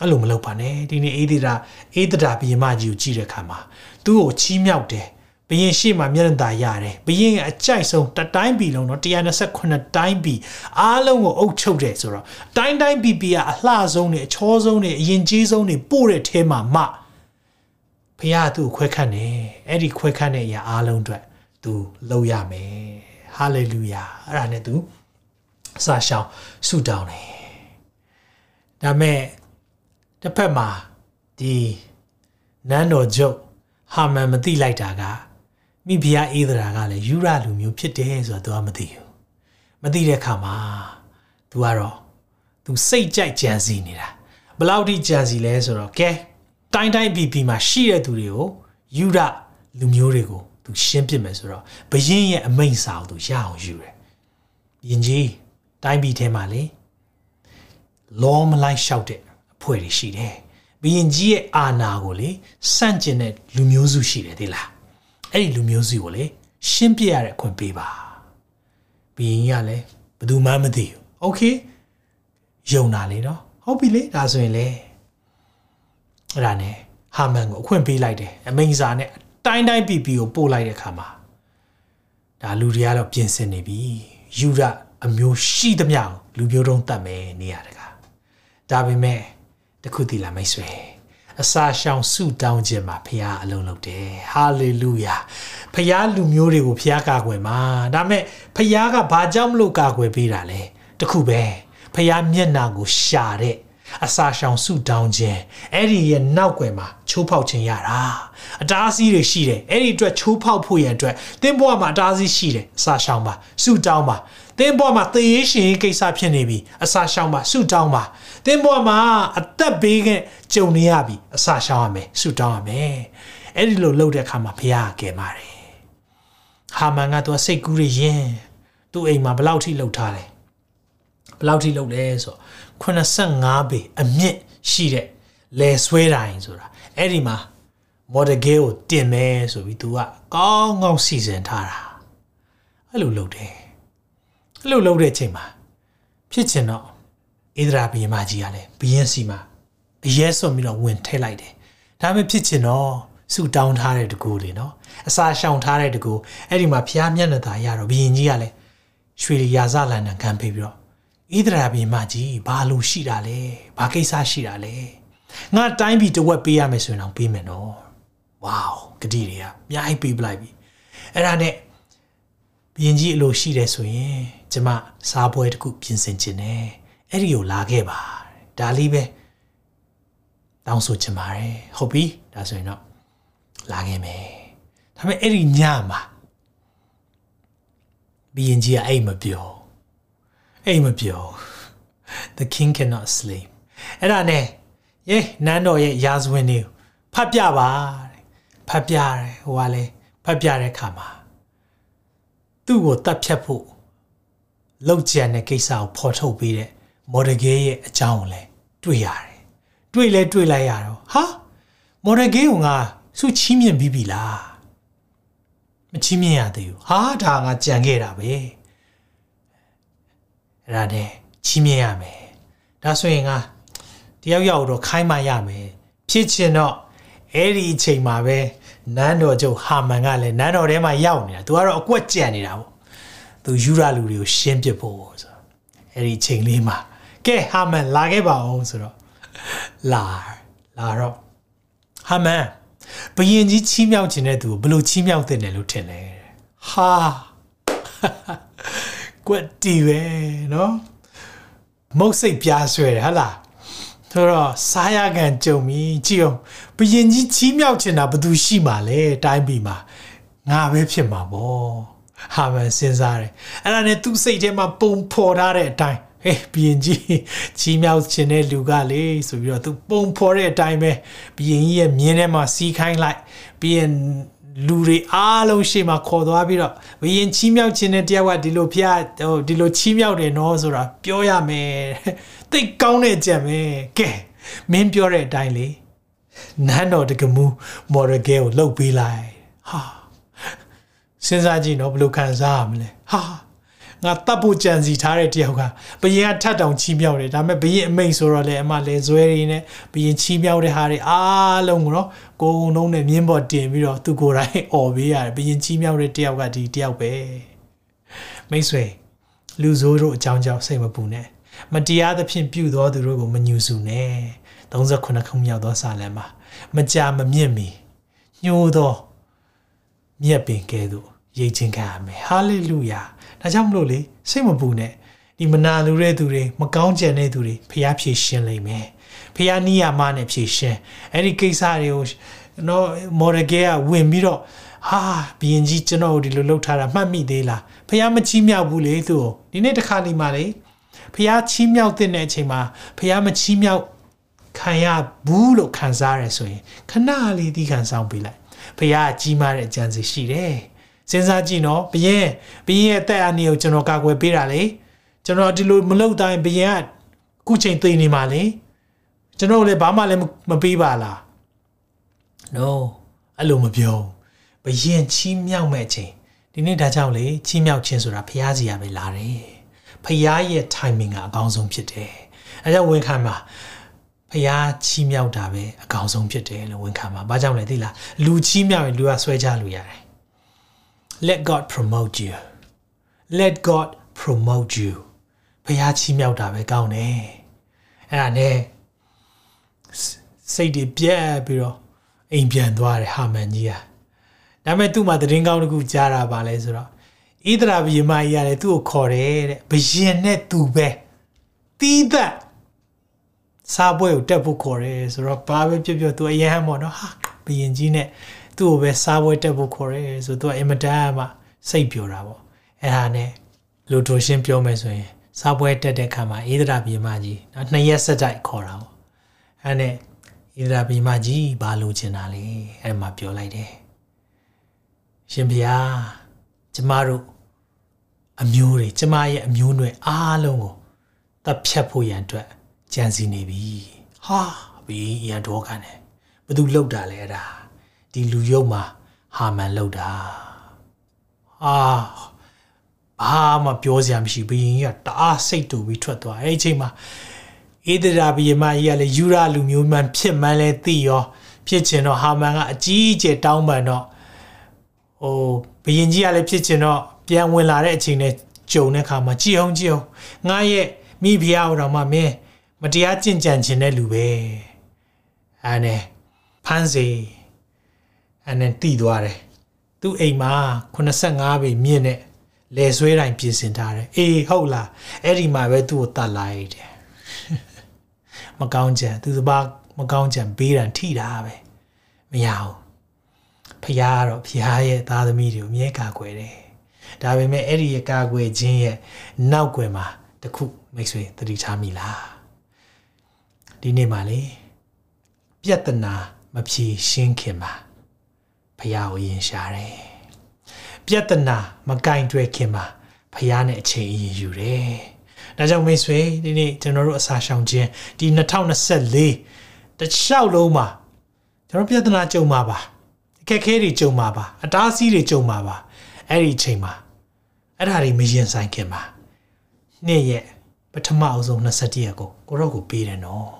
အဲ့လိုမလုပ်ပါနဲ့ဒီနေ့အေးဒေတာအေးဒတာဘီယမကြီးကိုကြည့်တဲ့အခါမှာသူ့ကိုချီးမြှောက်တယ်ဘရင်ရှေ့မှာမျက်နှာသာရတယ်ဘရင်အကြိုက်ဆုံးတတိုင်းပြည်လုံးတော့128တိုင်းပြည်အားလုံးကိုအုပ်ချုပ်တယ်ဆိုတော့တိုင်းတိုင်းပြည်ပြည်ကအလှဆုံးနေအချောဆုံးနေအရင်ကြီးဆုံးနေပို့တဲ့ထဲမှာမှဖခင်သူ့ကိုခွဲခန့်တယ်အဲ့ဒီခွဲခန့်တဲ့အရာအားလုံးအတွက်သူလုပ်ရမယ်ဟာလေလုယာအဲ့ဒါနဲ့သူအစာရှောင်ဆုတောင်းတယ်ဒါမဲ့ တစ်ဖက်မှာဒီနန်းတော်ချုပ်ဟာမန်မသိလိုက်တာကမိဖုရားအေးဒရာကလည်းယူရလူမျိုးဖြစ်တယ်ဆိုတော့ तू ကမသိဘူးမသိတဲ့အခါမှာ तू ကတော့ तू စိတ်ကြိုက်ကြံစီနေတာဘလောက်ထိကြံစီလဲဆိုတော့ကဲတိုင်းတိုင်းပြည်ပြည်မှာရှိတဲ့သူတွေကိုယူရလူမျိုးတွေကို तू ရှင်းပြမယ်ဆိုတော့ဘရင်ရဲ့အမိန့်စာကို तू ရအောင်ယူတယ်ယင်ကြီးတိုင်းပြည်ထဲမှာလေလောမလိုက်လျှောက်တဲ့အ ဖွဲ့တွေရှိတယ်။ဘီရင်ကြီးရဲ့အာဏာကိုလေစန့်ကျင်တဲ့လူမျိုးစုရှိတယ်သိလား။အဲ့ဒီလူမျိုးစုကိုလေရှင်းပြရတဲ့အခွင့်ပေးပါ။ဘီရင်ကြီးကလည်းဘယ်သူမှမသိဘူး။ Okay ယုံတာလေနော်။ဟုတ်ပြီလေဒါဆိုရင်လေအဲ့ဒါနဲ့ဟာမန်ကိုအခွင့်ပေးလိုက်တယ်။အမိန်စာနဲ့တိုင်းတိုင်းပြည်ပြည်ကိုပို့လိုက်တဲ့ခါမှာဒါလူတွေကတော့ပြင်ဆင်နေပြီယူရအမျိုးရှိသမျှလူမျိုးတုံးတတ်မယ်နေရတကဒါပေမဲ့ တခုတည်လာမိတ်ဆွေအစာရှောင်ဆုတောင်းခြင်းမှာဖခင်အလုံးလုပ်တယ်ဟာလေလုယာဖခင်လူမျိုးတွေကိုဖခင်ကာကွယ်မှာဒါမဲ့ဖခင်ကဘာကြောင့်မလို့ကာကွယ်ပေးတာလဲတခုပဲဖခင်မျက်နာကိုရှာတဲ့အစာရှောင်ဆုတောင်းခြင်းအဲ့ဒီရဲ့နောက်ွယ်မှာချိုးဖောက်ခြင်းရတာအတားအဆီးတွေရှိတယ်အဲ့ဒီအတွက်ချိုးဖောက်ဖို့ရန်အတွက်သင်ဘဝမှာအတားအဆီးရှိတယ်အစာရှောင်ပါဆုတောင်းပါ သင်ဘဝမှာသေရေးရှင်ရေးကိစ္စဖြစ်နေပြီအစာရှောင်ပါဆုတောင်းပါသင်ဘဝမှာအသက်ဘေးကကြုံနေရပြီအစာရှောင်ရမယ်ဆုတောင်းရမယ်အဲ့ဒီလိုလုပ်တဲ့အခါမှာဘုရားကယ်ပါတယ်ဟာမန်ကသူစိတ်ကူးရရင်သူ့အိမ်မှာဘယ်လောက်ထိလှုပ်ထားလဲဘယ်လောက်ထိလှုပ်လဲဆိုတော့85ပေအမြင့်ရှိတဲ့လယ်ဆွဲတိုင်းဆိုတာအဲ့ဒီမှာမော်ဒဂဲကိုတင်မယ်ဆိုပြီး तू ကကောင်းကောင်းစီစဉ်ထားတာအဲ့လိုလုပ်တယ် အဲ့လိုလုပ်တဲ့အချိန်မှာဖြစ်ချင်တော့ဣဒရာဘီယမကြီးကလည်းဘီရင်စီမှာအရဲဆွန်ပြီးတော့ဝင်ထဲလိုက်တယ်ဒါပေမဲ့ဖြစ်ချင်တော့ဆူတောင်းထားတဲ့တကူလေနော်အစာရှောင်ထားတဲ့တကူအဲ့ဒီမှာဖျားမျက်နှာသာရတော့ဘီရင်ကြီးကလည်းရွှေရာဇလန်နံခံပေးပြီးတော့ဣဒရာဘီမကြီးဘာလို့ရှိတာလဲဘာကိစ္စရှိတာလဲငါတိုင်းပြည်တဝက်ပေးရမယ်ဆိုရင်တော့ပေးမယ်နော်ဝေါဂတိတွေကအများကြီးပေးပလိုက်ပြီအဲ့ဒါနဲ့ဘီရင်ကြီးအလိုရှိတယ်ဆိုရင် ကျမစားပွဲတစ်ခုပြင်ဆင်ခြင်းနဲ့အဲ့ဒီကိုလာခဲ့ပါဒါလေးပဲတောင်းဆိုချင်ပါတယ်ဟုတ်ပြီဒါဆိုရင်တော့လာခဲ့မယ်ဒါပေမဲ့အဲ့ဒီညမှာဘီရင်ကြီးကအိတ်မပြောအိတ်မပြော the king cannot sleep အဲ့ဒါနဲ့ယေနန်းတော်ရဲ့ရာဇဝင်တွေဖတ်ပြပါတဲ့ဖတ်ပြတယ်ဟိုကလည်းဖတ်ပြတဲ့ခါမှာသူ့ကိုတတ်ဖြတ်ဖို့ လောက်ကျန်တဲ့ကိစ္စကိုဖော်ထုတ်ပေးတဲ့မော်ဒဂေရဲ့အကြောင်းကိုလည်းတွေ့ရတယ်တွေ့လဲတွေ့လိုက်ရတော့ဟာမော်ဒဂေကငါစုချီးမြှင့်ပြီးပြီလားမချီးမြှင့်ရသေးဘူးဟာဒါငါကြံခဲ့တာပဲအဲ့ဒါနဲ့ချီးမြှင့်ရမယ်ဒါဆိုရင်ငါတယောက်ယောက်တော့ခိုင်းမှရမယ်ဖြစ်ချင်တော့အဲ့ဒီအချိန်မှာပဲနန်းတော်ကျုပ်ဟာမန်ကလည်းနန်းတော်ထဲမှာရောက်နေတာသူကတော့အကွက်ကြံနေတာပေါ့ သူယူရလူတွေကိုရှင်းပစ်ဖို့ဆိုအဲ့ဒီအချိန်လေးမှာကဲဟာမန်လာခဲ့ပါအောင်ဆိုတော့လာလာတော့ဟာမန်ဘယင်ကြီးချီးမြှောက်ခြင်းတဲ့သူကိုဘယ်လိုချီးမြှောက်တဲ့တယ်လို့ထင်လဲဟာကွက်တီပဲနော်မုတ်စိတ်ပြားဆွဲတယ်ဟာလားဆိုတော့စားရကန်ကြုံပြီကြည့်အောင်ဘယင်ကြီးချီးမြှောက်ချင်တာဘယ်သူရှိမှလဲတိုင်းပြည်မှာငါပဲဖြစ်မှာပေါ့ ဟာမန်စဉ်းစားတယ်အဲ့ဒါနဲ့သူ့စိတ်ထဲမှာပုံဖော်ထားတဲ့အတိုင်းဟေးဘီရင်ကြီးချီးမြှောက်ခြင်းတဲ့လူကလေဆိုပြီးတော့သူပုံဖော်တဲ့အတိုင်းပဲဘီရင်ကြီးရဲ့မြင်းထဲမှာစီးခိုင်းလိုက်ပြီးရင်လူတွေအားလုံးရှေ့မှာခေါ်သွားပြီးတော့ဘီရင်ချီးမြှောက်ခြင်းတဲ့တယောက်ကဒီလိုဖျားဟိုဒီလိုချီးမြှောက်တယ်နော်ဆိုတာပြောရမယ်တိတ်ကောင်းတဲ့ကြံပဲကဲမင်းပြောတဲ့အတိုင်းလေနန်းတော်တကမူမော်ရဂဲကိုလှုပ်ပေးလိုက်ဟာ စဉ်းစားကြည့်နော်ဘယ်လိုခံစားရမလဲဟာငါတပ်ဖို့ကြံစီထားတဲ့တယောက်ကဘယင်ကထတ်တောင်ချီးမြှောက်တယ်ဒါပေမဲ့ဘယင်အမိန်ဆိုတော့လေအမလေဇွဲရင်းနဲ့ဘယင်ချီးမြှောက်တဲ့ဟာတွေအားလုံးကိုတော့ကိုုံလုံးနဲ့မြင်းပေါ်တင်ပြီးတော့သူကိုယ်တိုင်អော်ပေးရတယ်ဘယင်ချီးမြှောက်တဲ့တယောက်ကဒီတယောက်ပဲမိတ်ဆွေလူဆိုးတို့အကြောင်းကြောင့်စိတ်မပူနဲ့မတရားသဖြင့်ပြုသောသူတို့ကိုမညှူစုနဲ့38ခုမြောက်သောစာလံမှာမကြာမမြင့်မီညှိုးသော မြက်ပင်ကဲ့သို့ရိတ်ချင်းခံရမယ်ဟာလေလုယာဒါကြောင့်မလို့လေစိတ်မပူနဲ့ဒီမနာလူတဲ့သူတွေမကောင်းကြံတဲ့သူတွေဖျားဖြည့်ရှင်းလိမ့်မယ်ဖျားနီးယာမနဲ့ဖြည့်ရှင်းအဲ့ဒီကိစ္စတွေကိုနော်မော်ဒဂဲကဝင်ပြီးတော့ဟာဘီရင်ကြီးကျွန်တော်ဒီလိုလှုပ်ထားတာမှတ်မိသေးလားဖះမချီးမြောက်ဘူးလေသူ့ဒီနေ့တစ်ခါနေမှာလေဖះချီးမြောက်တဲ့အချိန်မှာဖះမချီးမြောက်ခံရဘူးလို့ခံစားရဆိုရင်ခဏလေးဒီခံဆောင်ပေးလိုက် ဖះကြီးမားတဲ့အကြံစီရှိတယ်စဉ်းစားကြည့်နော်ဘယင်ဘယင်ရဲ့တက်အနေကိုကျွန်တော်ကာကွယ်ပေးတာလေကျွန်တော်ဒီလိုမလုပ်တိုင်းဘယင်ကခုချိန်သိနေမှာလေကျွန်တော်လည်းဘာမှလည်းမပေးပါလား no အဲ့လိုမပြောဘယင်ချီးမြှောက်မဲ့ချိန်ဒီနေ့ဒါကြောင့်လေချီးမြှောက်ခြင်းဆိုတာဖះစီရပဲလာတယ်ဖះရဲ့ timing ကအကောင်းဆုံးဖြစ်တယ်အဲကြောင့်ဝန်ခံပါ ဖះချီးမြှောက်တာပဲအကောင်းဆုံးဖြစ်တယ်လို့ဝန်ခံပါဘာကြောင့်လဲသိလားလူချီးမြှောက်ရင်လူကဆွဲကြလို့ရတယ် let god promote you let god promote you ဘုရားချီးမြှောက်တာပဲကောင်းတယ်အဲ့ဒါနဲ့စိတ်တွေပြက်ပြီးတော့အိမ်ပြန်သွားတယ်ဟာမန်ကြီးอ่ะဒါပေမဲ့သူ့မှာသတင်းကောင်းတစ်ခုကြားတာပါလဲဆိုတော့ဣဒရာဘီမကြီးရတယ်သူ့ကိုခေါ်တယ်တဲ့ဘယင်နဲ့သူပဲတီးသက် စားပွဲကိုတက်ဖို့ခေါ်တယ်ဆိုတော့ဘာပဲပြောပြောသူအရန်ပေါ့နော်ဟာဘယင်ကြီးနဲ့သူ့ကိုပဲစားပွဲတက်ဖို့ခေါ်တယ်ဆိုတော့သူကအင်မတန်မှစိတ်ပျော်တာပေါ့အဲ့ဒါနဲ့လူတို့ရှင်းပြောမယ်ဆိုရင်စားပွဲတက်တဲ့ခါမှာဣဒရာဘီမကြီးနော်နှစ်ရက်ဆက်တိုက်ခေါ်တာပေါ့အဲ့နဲ့ဣဒရာဘီမကြီးဘာလို့ချင်တာလဲအဲ့မှာပြောလိုက်တယ်ရှင်ဘုရားကျမတို့အမျိုးတွေကျမရဲ့အမျိုးနွယ်အားလုံးကိုတပ်ဖြတ်ဖို့ရန်အတွက် ကြံစီနေပြီဟာဘီရန်တော့ကန်တယ်ဘသူလောက်တာလဲအဲ့ဒါဒီလူယုံမှာဟာမန်လောက်တာအာဘာမှပြောစရာမရှိဘီရင်ကတအားစိတ်တူပြီးထွက်သွားအဲ့ဒီအချိန်မှာဧဒရာဘီယမကြီးကလည်းယူရာလူမျိုးမှန်ဖြစ်မှန်းလဲသိရောဖြစ်ချင်တော့ဟာမန်ကအကြီးအကျယ်တောင်းပန်တော့ဟိုဘယင်ကြီးကလည်းဖြစ်ချင်တော့ပြန်ဝင်လာတဲ့အချိန်နဲ့ကြုံတဲ့ခါမှာကြည်အောင်ကြည်အောင်ငါရဲ့မိဖုရားတော်မှမင်း မတရားကြင်ကြံခြင်းတဲ့လူပဲအဲနဲ့ဖန်းစီအဲနဲ့တီးသွားတယ်သူ့အိမ်မှာ85ပေမြင့်တဲ့လေဆွဲတိုင်းပြင်ဆင်ထားတယ်အေးဟုတ်လားအဲ့ဒီမှာပဲသူ့ကိုတတ်လိုက်တယ်မကောင်းကြံသူစပါမကောင်းကြံဘေးရန်ထိတာပဲမရဘူးဖះကတော့ဖះရဲ့သားသမီးတွေကိုမြဲကာကွယ်တယ်။ဒါပေမဲ့အဲ့ဒီရဲ့ကာကွယ်ခြင်းရဲ့နောက်ွယ်မှာတခုမိတ်ဆွေသတိထားမိလား။ ဒီနေ့မှာလေပြဿနာမဖြေရှင်းခင်မှာဖះကိုရင်ရှာတယ်ပြဿနာမကင်တွယ်ခင်မှာဖះနဲ့အချိန်အရင်ယူတယ်ဒါကြောင့်မိတ်ဆွေဒီနေ့ကျွန်တော်တို့အစာရှောင်ခြင်းဒီ2024တစ်လျှောက်လုံးမှာကျွန်တော်ပြဿနာကြုံမှာပါအခက်ခဲတွေကြုံမှာပါအတားအဆီးတွေကြုံမှာပါအဲ့ဒီအချိန်မှာအဲ့ဒါတွေမရင်ဆိုင်ခင်မှာနေ့ရက်ပထမအဆုံး27ရက်ကိုကိုရော့ကိုပေးတယ်နော်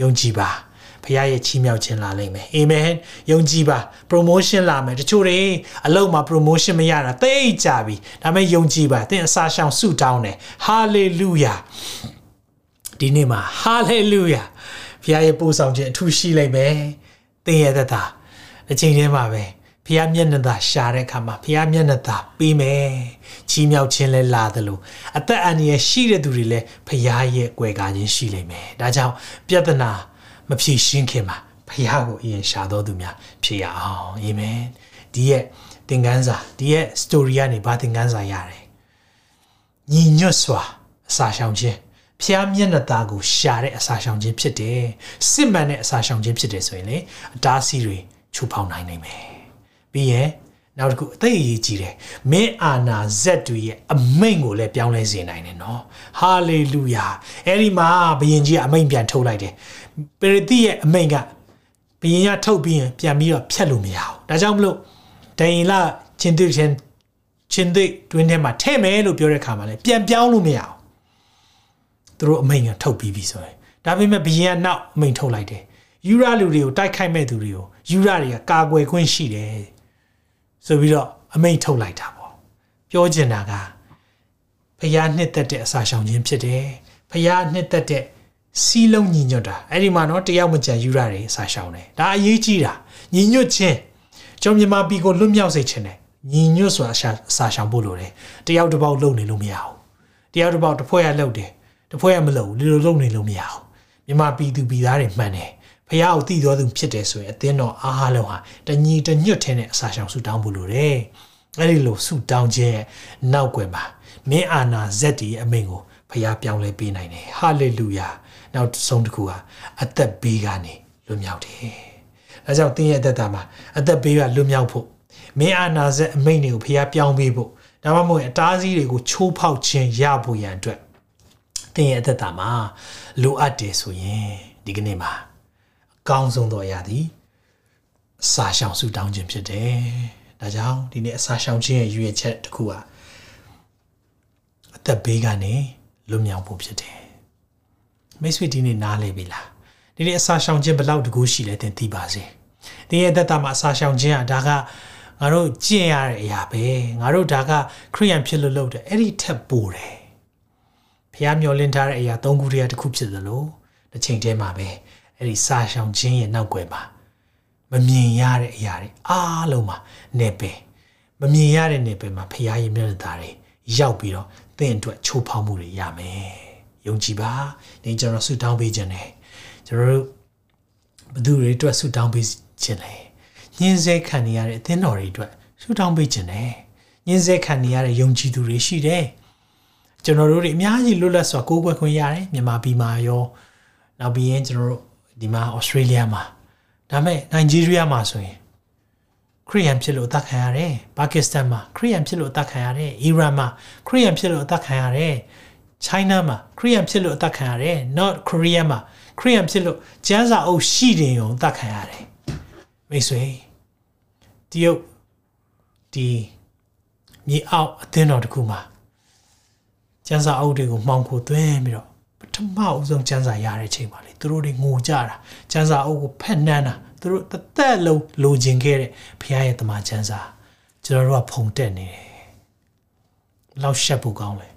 ယုံကြည်ပါဖခင်ရဲ့ချီးမြှောက်ခြင်းလာလိမ့်မယ်အာမင်ယုံကြည်ပါ promotion လာမယ်တချို့တွေအလုပ်မှာ promotion မရတာသိကြပြီဒါပေမဲ့ယုံကြည်ပါသင်အစာရှောင်ဆုတောင်းတယ် hallelujah ဒီနေ့မှာ hallelujah ဖခင်ရဲ့ပို့ဆောင်ခြင်းအထူးရှိလိမ့်မယ်သင်ရဲ့သက်သာအချိန်ထဲမှာပဲ ဖះမျက်နှာသာရှာတဲ့အခါမှာဖះမျက်နှာသာပေးမယ်ချီးမြှောက်ခြင်းလဲလာတယ်လို့အသက်အန္တရာယ်ရှိတဲ့သူတွေလည်းဖះရဲ့ကွယ်ကားခြင်းရှိလိမ့်မယ်ဒါကြောင့်ပြဿနာမဖြေရှင်းခင်မှာဖះကိုအရင်ရှာတော်သူများဖြစ်ရအောင်အာမင်ဒီရဲ့သင်ခန်းစာဒီရဲ့ story ကနေဘာသင်ခန်းစာရတယ်ညီညွတ်စွာအစာရှောင်ခြင်းဖျားမျက်နှာသားကိုရှာတဲ့အစာရှောင်ခြင်းဖြစ်တယ်စစ်မှန်တဲ့အစာရှောင်ခြင်းဖြစ်တယ်ဆိုရင်လေအတားအဆီးတွေချူဖောင်နိုင်နိုင်မယ် ပြီးရင်နောက်တစ်ခုအသိအရေးကြီးတယ်မင်းအာနာဇက်တွေရဲ့အမိန့်ကိုလည်းပြောင်းလဲစေနိုင်တယ်နော်ဟာလေလုယာအဲ့ဒီမှာဘုရင်ကြီးကအမိန့်ပြန်ထုတ်လိုက်တယ်ပရိသတ်ရဲ့အမိန့်ကဘုရင်ကထုတ်ပြီးရင်ပြန်ပြီးတော့ဖြတ်လို့မရဘူးဒါကြောင့်မလို့ဒိန်လာချင်းသွချင်းချင်းသွတွင်းထဲမှာထဲ့မယ်လို့ပြောတဲ့ခါမှာလည်းပြန်ပြောင်းလို့မရဘူးသူတို့အမိန့်ကထုတ်ပြီးပြီဆိုရင်ဒါပေမဲ့ဘုရင်ကနောက်အမိန့်ထုတ်လိုက်တယ်ယူရလူတွေကိုတိုက်ခိုက်မဲ့သူတွေကိုယူရတွေကကာကွယ်ခွင့်ရှိတယ် ဆိုပြီးတော့အမိန့်ထုတ်လိုက်တာပေါ့ပြောချင်တာကဖျားနှစ်သက်တဲ့အစာရှောင်ခြင်းဖြစ်တယ်ဖျားနှစ်သက်တဲ့စီးလုံးညီညွတ်တာအဲ့ဒီမှာတော့တယောက်မကြံယူရတယ်အစာရှောင်တယ်ဒါအရေးကြီးတာညီညွတ်ခြင်းကျွန်မြန်မာပြည်ကိုလွတ်မြောက်စေခြင်းတယ်ညီညွတ်စွာအစာရှောင်ဖို့လိုတယ်တယောက်တစ်ပေါက်လုံနေလို့မရဘူးတယောက်တစ်ပေါက်တစ်ဖွဲ့ရလှုပ်တယ်တစ်ဖွဲ့ရမလှုပ်ဘူးဒီလိုလုံနေလို့မရဘူးမြန်မာပြည်သူပြည်သားတွေမှန်တယ် ဖះကိုတည်တော်သူဖြစ်တယ်ဆိုရင်အသင်းတော်အားလုံးဟာတညီတညွတ်ထဲနဲ့အစာရှောင်ဆူတောင်းဖို့လိုတယ်။အဲဒီလိုဆူတောင်းခြင်းနောက်ွယ်မှာမင်းအာနာဇက်တီအမိန်ကိုဖះပြောင်းလဲပေးနိုင်တယ်။ဟာလေလုယာ။နောက်ဆုံးတစ်ခုဟာအသက်ဘေးကနေလွတ်မြောက်တယ်။အဲကြောင့်သင်ရဲ့အသက်တာမှာအသက်ဘေးကလွတ်မြောက်ဖို့မင်းအာနာဇက်အမိန်တွေကိုဖះပြောင်းပေးဖို့ဒါမှမဟုတ်အတားအဆီးတွေကိုချိုးဖောက်ခြင်းရဖို့ရန်အတွက်သင်ရဲ့အသက်တာမှာလိုအပ်တယ်ဆိုရင်ဒီကနေ့မှာ ကောင်းဆုံးသောအရာသည်အစာရှောင်ဆုတောင်းခြင်းဖြစ်တယ်။ဒါကြောင့်ဒီနေ့အစာရှောင်ခြင်းရဲ့ရည်ရွယ်ချက်တစ်ခုဟာအသက်ဘေးကနေလွတ်မြောက်ဖို့ဖြစ်တယ်။မိတ်ဆွေဒီနေ့နားလည်ပြီလား။ဒီနေ့အစာရှောင်ခြင်းဘယ်လောက်တကူရှိလဲသင်သိပါစေ။ဒီရဲ့အသက်တာမှာအစာရှောင်ခြင်းဟာဒါကငါတို့ကျင့်ရတဲ့အရာပဲ။ငါတို့ဒါကခရိယန်ဖြစ်လို့လုပ်တယ်။အဲ့ဒီထက်ပိုတယ်။ဖះမျောလင်းထားတဲ့အရာ၃ခုတည်းတစ်ခုဖြစ်သလိုတစ်ချိန်တည်းမှာပဲ။ အဲ့ဒီစာရှောင်ခြင်းရဲ့နောက်ွယ်မှာမမြင်ရတဲ့အရာတွေအားလုံးမှာနေပယ်မမြင်ရတဲ့နေပယ်မှာဖရားရဲ့မျက်နှာသားတွေရောက်ပြီးတော့သင်အတွက်ချိုးဖောက်မှုတွေရမယ်ယုံကြည်ပါနေကျွန်တော်ဆုတောင်းပေးခြင်းနဲ့ကျွန်တော်တို့ဘသူတွေအတွက်ဆုတောင်းပေးခြင်းလဲညှင်းဆဲခံနေရတဲ့အသင်းတော်တွေအတွက်ဆုတောင်းပေးခြင်းနဲ့ညှင်းဆဲခံနေရတဲ့ယုံကြည်သူတွေရှိတယ်ကျွန်တော်တို့တွေအများကြီးလွတ်လပ်စွာကိုးကွယ်ခွင့်ရတယ်မြန်မာပြည်မှာရောနောက်ပြီးရင်ကျွန်တော်တို့ ဒီမှာဩစတြေးလျမှာဒါမဲ့နိုင်ဂျီးရီးယားမှာဆိုရင်ခရီးယန်ဖြစ်လို့အသက်ခံရတယ်ပါကစ္စတန်မှာခရီးယန်ဖြစ်လို့အသက်ခံရတယ်အီရန်မှာခရီးယန်ဖြစ်လို့အသက်ခံရတယ်ချိုင်းနာမှာခရီးယန်ဖြစ်လို့အသက်ခံရတယ် North Korea မှာခရီးယန်ဖြစ်လို့ကျန်းစာအုပ်ရှိတယ်ုံအသက်ခံရတယ်မိတ်ဆွေတရုတ်ဒီမြေအောက်အသင်းတော်တစ်ခုမှာကျန်းစာအုပ်တွေကိုမှောင်ခိုသွင်းပြီးတော့ ပထမအဦးဆုံးကျန်းစာရတဲ့ချိန်ပါလေသူတို့တွေငိုကြတာကျန်းစာအုပ်ကိုဖက်နှမ်းတာသူတို့တသက်လုံးလိုချင်ခဲ့တဲ့ဘုရားရဲ့တမန်ကျန်းစာကျွန်တော်တို့ကဖုံတက်နေတယ်လောက်ရှက်ဖို့ကောင်းလဲ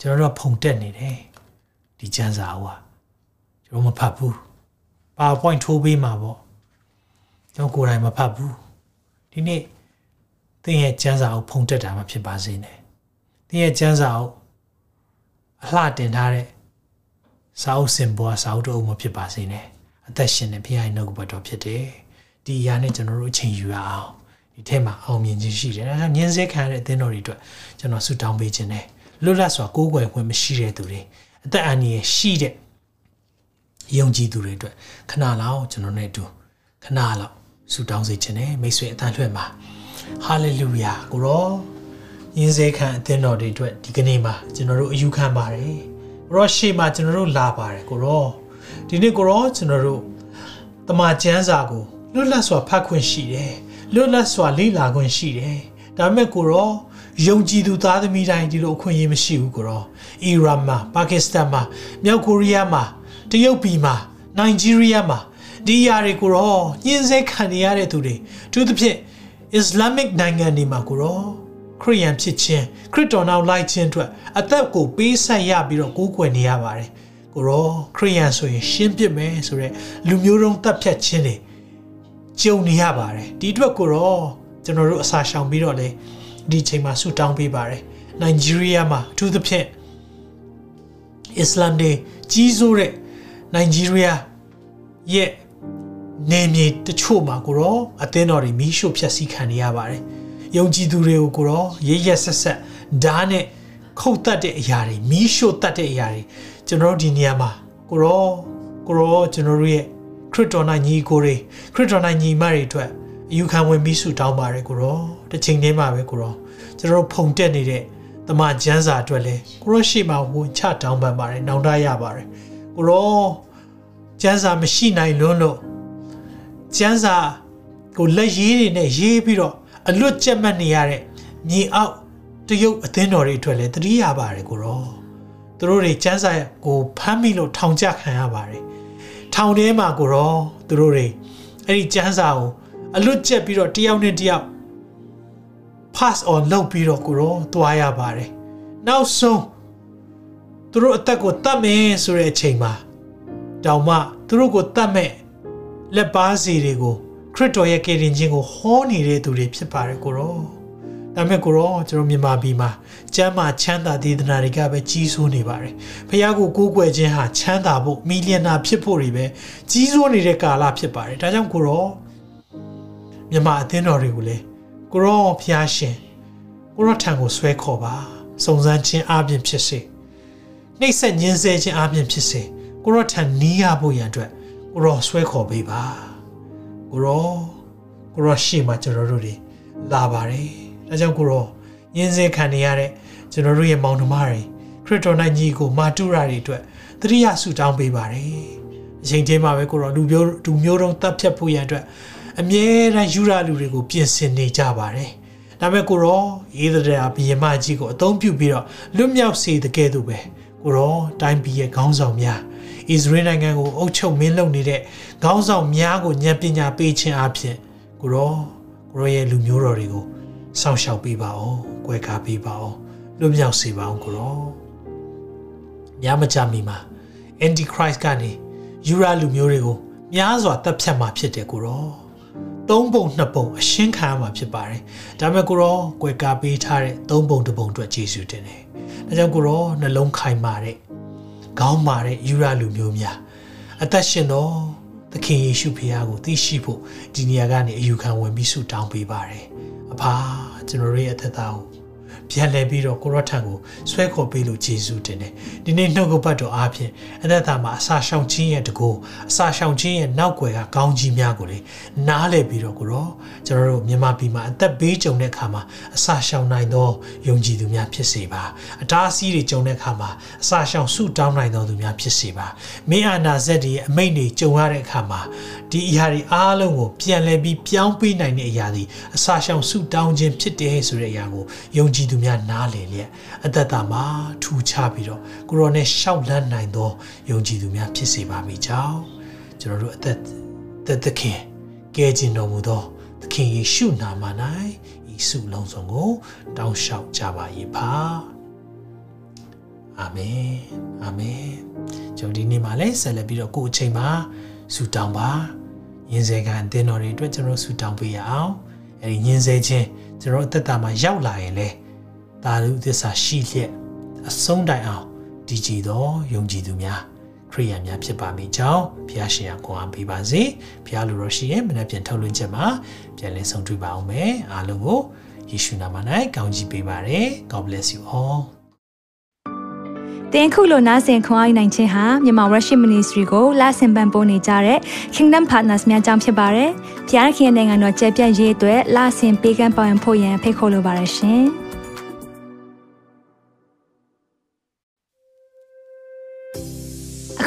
ကျွန်တော်တို့ကဖုံတက်နေတယ်ဒီကျန်းစာအုပ်ကကျွန်တော်မဖတ်ဘူး PowerPoint ထိုးပေးမှာပေါ့ကျွန်တော်ကိုယ်တိုင်မဖတ်ဘူးဒီနေ့သင်ရဲ့ကျန်းစာအုပ်ဖုံတက်တာမှဖြစ်ပါစေနဲ့သင်ရဲ့ကျန်းစာအုပ်အလှတင်ထားတဲ့ စာအုပ်စင်ပေါ်စာအုပ်တို့မဖြစ်ပါစေနဲ့အသက်ရှင်တဲ့ဘုရားရဲ့နှုတ်ကပတ်တော်ဖြစ်တယ်ဒီအရာနဲ့ကျွန်တော်တို့အချိန်ယူရအောင်ဒီထဲမှာအောင်မြင်ခြင်းရှိတယ်ဒါကြောင့်ညင်စဲခံရတဲ့အသင်းတော်တွေအတွက်ကျွန်တော်ဆုတောင်းပေးခြင်းနဲ့လွတ်လပ်စွာကိုးကွယ်ခွင့်မရှိတဲ့သူတွေအသက်အန္တရာယ်ရှိတဲ့ယုံကြည်သူတွေအတွက်ခဏလောက်ကျွန်တော်နဲ့အတူခခဏလောက်ဆူတောင်းစေခြင်းနဲ့မိတ်ဆွေအတန်လွှဲမှာဟာလေလုယာကိုရောယင်းစေခံအသင်းတော်တွေအတွက်ဒီကနေ့မှာကျွန်တော်တို့အယူခံပါတယ်ကို ရောရှေ့မှာကျွန်တော်တို့လာပါတယ်ကိုရောဒီနေ့ကိုရောကျွန်တော်တို့တမန်ကျမ်းစာကိုလွတ်လပ်စွာဖတ်ခွင့်ရှိတယ်လွတ်လပ်စွာလေ့လာခွင့်ရှိတယ်ဒါပေမဲ့ကိုရောယုံကြည်သူသားသမီးတိုင်းဒီလိုအခွင့်အရေးမရှိဘူးကိုရောအီရန်မှာပါကစ္စတန်မှာမြောက်ကိုရီးယားမှာတရုတ်ပြည်မှာနိုင်ဂျီးရီးယားမှာဒီအရာတွေကိုတော့ညှင်းဆဲခံနေရတဲ့သူတွေသူသဖြင့် Islamic နိုင်ငံတွေမှာကိုတော့ ခရိယန်ဖြစ်ခြင်းခရစ်တော်နောက်လိုက်ခြင်းအတွက်အသက်ကိုပေးဆက်ရပြီးတော့ကိုးကွယ်နေရပါတယ်ကိုတော့ခရိယန်ဆိုရင်ရှင်းပြမယ်ဆိုတော့လူမျိုးတုံးတပ်ဖြတ်ခြင်းတွေကြုံနေရပါတယ်ဒီအတွက်ကိုတော့ကျွန်တော်တို့အစာရှောင်ပြီးတော့လေဒီချိန်မှာဆူတောင်းပေးပါတယ်နိုင်ဂျီးရီးယားမှာအထူးသဖြင့်အစ္စလာမ်တွေကြီးစိုးတဲ့နိုင်ဂျီးရီးယားရဲ့နေမြေတချို့မှာကိုတော့အသင်းတော်တွေမီးရှို့ဖျက်ဆီးခံနေရပါတယ်။ ယုံကြည်သူတွေကိုကိုတော့ရရဆက်ဆက်ဓာတ်နဲ့ခုတ်တက်တဲ့အရာတွေမီးရှို့တက်တဲ့အရာတွေကျွန်တော်တို့ဒီနေရာမှာကိုတော့ကိုတော့ကျွန်တော်တို့ရဲ့ခရစ်တော်နိုင်ညီကိုတွေခရစ်တော်နိုင်ညီမတွေအတွက်အယူခံဝင်ပြီးဆုတောင်းပါတယ်ကိုတော့တစ်ချိန်တည်းမှာပဲကိုတော့ကျွန်တော်တို့ဖုန်တက်နေတဲ့တမန်ကျမ်းစာအတွက်လဲကိုရောရှိမှဝင်ချတောင်းပန်ပါတယ်နောင်တရပါတယ်ကိုရောကျမ်းစာမရှိနိုင်လွန်းလို့ကျန်းစာကိုလက်ရေးတွေနဲ့ရေးပြီးတော့ အလွတ်ကျက်မှတ်နေရတဲ့မြေအောက်တရုတ်အသင်းတော်တွေအတွက်လည်းတတိယပါတယ်ကိုရောသူတို့တွေကျန်းစာကိုဖမ်းမိလို့ထောင်ချခံရပါတယ်ထောင်ထဲမှာကိုရောသူတို့တွေအဲ့ဒီကျန်းစာကိုအလွတ်ကျက်ပြီးတော့တယောက်နဲ့တယောက် pass on လုပ်ပြီးတော့ကိုရောသွားရပါတယ်နောက်ဆုံးသူတို့အသက်ကိုတတ်မယ်ဆိုတဲ့အချိန်မှာတောင်မှသူတို့ကိုတတ်မဲ့လက်ပါစီတွေကို ခရစ်တော်ရဲ့ကယ်တင်ခြင်းကိုဟောနေတဲ့သူတွေဖြစ်ပါတယ်ကိုရောဒါပေမဲ့ကိုရောကျွန်တော်မြန်မာပြည်မှာကျမ်းမာချမ်းသာဒေသနာတွေကပဲကြီးစိုးနေပါတယ်ဖခင်ကိုကိုးကွယ်ခြင်းဟာချမ်းသာဖို့မီလီယံနာဖြစ်ဖို့တွေပဲကြီးစိုးနေတဲ့ကာလဖြစ်ပါတယ်ဒါကြောင့်ကိုရောမြန်မာအသင်းတော်တွေကိုလည်းကိုရောဖခင်ရှင်ကိုရောထံကိုဆွဲခေါ်ပါစုံစမ်းခြင်းအပြင်ဖြစ်စေနှိပ်စက်ညှင်းဆဲခြင်းအပြင်ဖြစ်စေကိုရောထံနီးရဖို့ရန်အတွက်ကိုရောဆွဲခေါ်ပေးပါ ကိုရောကိုရောရှေ့မှာကျွန်တော်တို့တွေလာပါတယ်ဒါကြောင့်ကိုရောညင်းစဲခံနေရတဲ့ကျွန်တော်တို့ရဲ့မောင်နှမတွေခရစ်တော်နိုင်ကြီးကိုမာတူရာတွေအတွက်သတိရဆုတောင်းပေးပါတယ်အချိန်ချင်းမှာပဲကိုရောလူမျိုးလူမျိုးတုံးတပ်ဖြတ်ဖို့ရန်အတွက်အမြဲတမ်းယူရလူတွေကိုပြင်ဆင်နေကြပါတယ်ဒါပေမဲ့ကိုရောရေးတဲ့ဘီယမကြီးကိုအသုံးပြုပြီးတော့လွတ်မြောက်စေတဲ့ကဲ့သို့ပဲကိုရောတိုင်းပြည်ရဲ့ခေါင်းဆောင်များဣသရေလနိုင်ငံကိုအုပ်ချုပ်မင်းလုပ်နေတဲ့ ခေါင်းဆောင်များကိုဉာဏ်ပညာပေးခြင်းအပြင်ကိုရောကိုရောရဲ့လူမျိုးတော်တွေကိုစောင့်ရှောက်ပေးပါအောင်၊ကွယ်ကားပေးပါအောင်လွတ်မြောက်စေပါအောင်ကိုရောညမကြမီမှာ Antichrist ကနေယူရာလူမျိုးတွေကိုများစွာတပ်ဖြတ်မှာဖြစ်တယ်ကိုရောသုံးပုံနှစ်ပုံအရှင်းခံရမှာဖြစ်ပါတယ်ဒါပေမဲ့ကိုရောကွယ်ကားပေးထားတဲ့သုံးပုံတစ်ပုံအတွက်ကျေးဇူးတင်တယ်ဒါကြောင့်ကိုရောနှလုံးခိုင်မာတဲ့ခေါင်းမာတဲ့ယူရလူမျိုးများအသက်ရှင်သော သခင်ယေရှုဖခင်ကိုသိရှိဖို့ဒီနေရာကနေအယူခံဝင်ပြီးဆုတောင်းပေးပါတယ်အဖာကျွန်တော်ရဲ့အသက်တာကို ပြန်လဲပြီးတော့ကိုရထံကိုဆွဲခေါ်ပေးလို့ယေရှုတင်တယ်ဒီနေ့နှုတ်ကပတ်တော်အားဖြင့်အသက်တာမှာအစာရှောင်ခြင်းရဲ့တကူအစာရှောင်ခြင်းရဲ့နောက်ွယ်ကကောင်းကြီးများကိုလေနားလဲပြီးတော့ကိုရောကျွန်တော်တို့မြန်မာပြည်မှာအသက်ဘေးကြုံတဲ့အခါမှာအစာရှောင်နိုင်သောယုံကြည်သူများဖြစ်စေပါအတားအဆီးတွေကြုံတဲ့အခါမှာအစာရှောင်ဆုတောင်းနိုင်သောသူများဖြစ်စေပါမင်းအာနာဇက်တွေအမိန့်တွေကြုံရတဲ့အခါမှာဒီအရာတွေအားလုံးကိုပြန်လဲပြီးပြောင်းပေးနိုင်တဲ့အရာတွေအစာရှောင်ဆုတောင်းခြင်းဖြစ်တယ်ဆိုတဲ့အရာကိုယုံကြည်သူများနားလည်လျက်အသက်တာမှာထူခြားပြီးတော့ကိုရောနဲ့ရှောက်လန်းနိုင်သောယုံကြည်သူများဖြစ်စေပါမိကြောင်းကျွန်တော်တို့အသက်သက်သခင်ကဲခြင်းတော်မူသောသခင်ယေရှုနာမ၌ဤဆုလုံးစုံကို တောင်းလျှောက်ကြပါ၏ပါအာမင်အာမင်ကျွန်တော်ဒီနေ့မှာလည်းဆက်လက်ပြီးတော့ကိုယ်အချိန်မှာဆုတောင်းပါယင်းစေခံတင်တော်တွေအတွက်ကျွန်တော်ဆုတောင်းပေးရအောင်အဲဒီယင်းစေခြင်းကျွန်တော်အသက်တာမှာရောက်လာရင်လေ သာဓုသစ္စာရှိလျက်အဆုံးတိုင်အောင်တည်ကြည်သောယုံကြည်သူများခရိယန်များဖြစ်ပါမိကြောင်းဘုရားရှင်ကခွန်အားပေးပါစေဘုရားလိုတော်ရှိရင်မနေ့ပြန်ထုတ်လွှင့်ချက်မှာပြန်လည်ဆုံတွေ့ပါအောင်မယ်အားလုံးကိုယေရှုနာမ၌ကောင်းချီးပေးပါရယ် God bless you all တင်ခုလိုနာဆင်ခွန်အားနိုင်ခြင်းဟာမြန်မာ Worship Ministry ကိုလာဆင်ပန်ပိုးနေကြတဲ့ Kingdom Partners များအကြောင်းဖြစ်ပါတယ်။ဖျားခင်နိုင်ငံတော်ကျယ်ပြန့်ရေးအတွက်လာဆင်ပေးကမ်းပောင်းဖို့ရန်ဖိတ်ခေါ်လိုပါတယ်ရှင်။